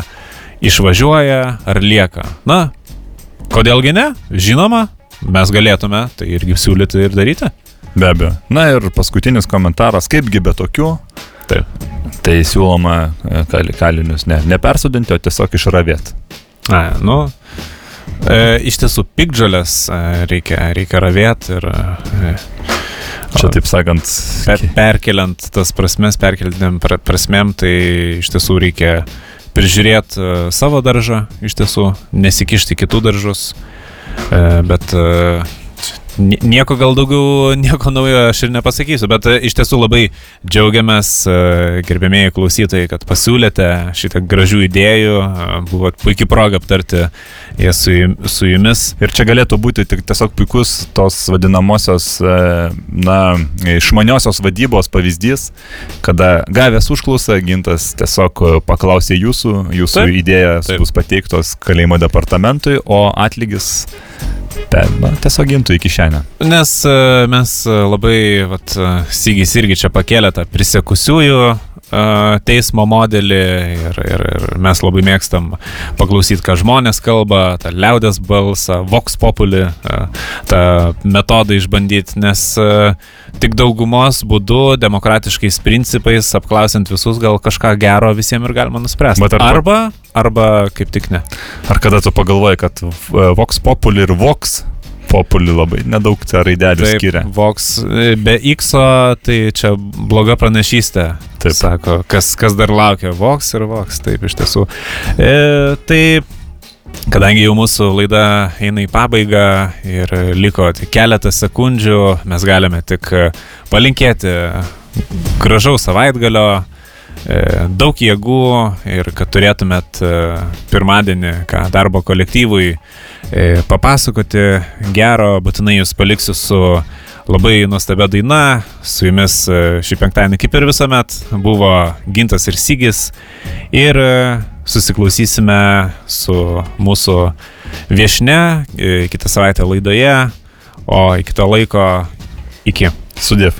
Speaker 1: išvažiuoja, ar lieka. Na, kodėlgi ne? Žinoma, mes galėtume tai irgi siūlyti ir daryti.
Speaker 2: Be abejo. Na ir paskutinis komentaras, kaipgi be tokių.
Speaker 1: Taip.
Speaker 2: Tai siūloma e, kal- kalinius ne, nepersodinti, o tiesiog išravėti.
Speaker 1: Na, nu, e, iš tiesų, pikdžalės e, reikia, reikia ravėti ir e,
Speaker 2: Čia taip sakant,
Speaker 1: per, perkeliant tas prasmes, perkeltiniam pra- prasmėm, tai iš tiesų reikia prižiūrėti e, savo daržą, iš tiesų, nesikišti kitų daržus, e, bet e, nieko gal daugiau, nieko naujo aš ir nepasakysiu, bet e, iš tiesų labai džiaugiamės, e, gerbėmėjai klausytojai, kad pasiūlėte šitą gražių idėjų, e, buvo puikia proga aptarti jas su, jum- su jumis.
Speaker 2: Ir čia galėtų būti tik tiesiog puikus tos vadinamosios, na, išmaniosios vadybos pavyzdys, kada gavęs užklausą, gintas tiesiog paklausė jūsų, jūsų
Speaker 1: Taip,
Speaker 2: idėjas
Speaker 1: taip.
Speaker 2: bus pateiktos kalėjimo departamentui, o atlygis pe, na, tiesiog gintų į kišenę.
Speaker 1: Nes e, mes e, labai, vat, e, Sygis irgi čia pakėlė tą prisekusiųjų teismo modelį ir, ir, ir mes labai mėgstam paklausyti, ką žmonės kalba, tą liaudės balsą, vox populi, tą metodą išbandyti, nes tik daugumos būdu, demokratiškais principais, apklausiant visus, gal kažką gero visiems ir galima nuspręsti. Arba, arba kaip tik ne.
Speaker 2: Ar kada tu pagalvoji, kad e, Vox Populi ir Vox Populi labai nedaug čia raidelių skiria.
Speaker 1: Vox e, be X, tai čia bloga pranašystė.
Speaker 2: Taip.
Speaker 1: Sako, kas, kas dar laukia, Vox ir Vox, taip iš tiesų. E, tai kadangi jau mūsų laida eina į pabaigą ir liko tik keletą sekundžių, mes galime tik palinkėti gražaus savaitgalio, daug jėgų ir kad turėtumėt e, pirmadienį, ką darbo kolektyvui e, papasakoti gero, būtinai jūs paliksiu su labai nuostabia daina. Su jumis e, šį penktadienį, kaip ir visuomet, buvo Gintas ir Sygis. Ir e, susiklausysime su mūsų viešne e, kitą savaitę laidoje. O iki to laiko iki.
Speaker 2: Sudėv.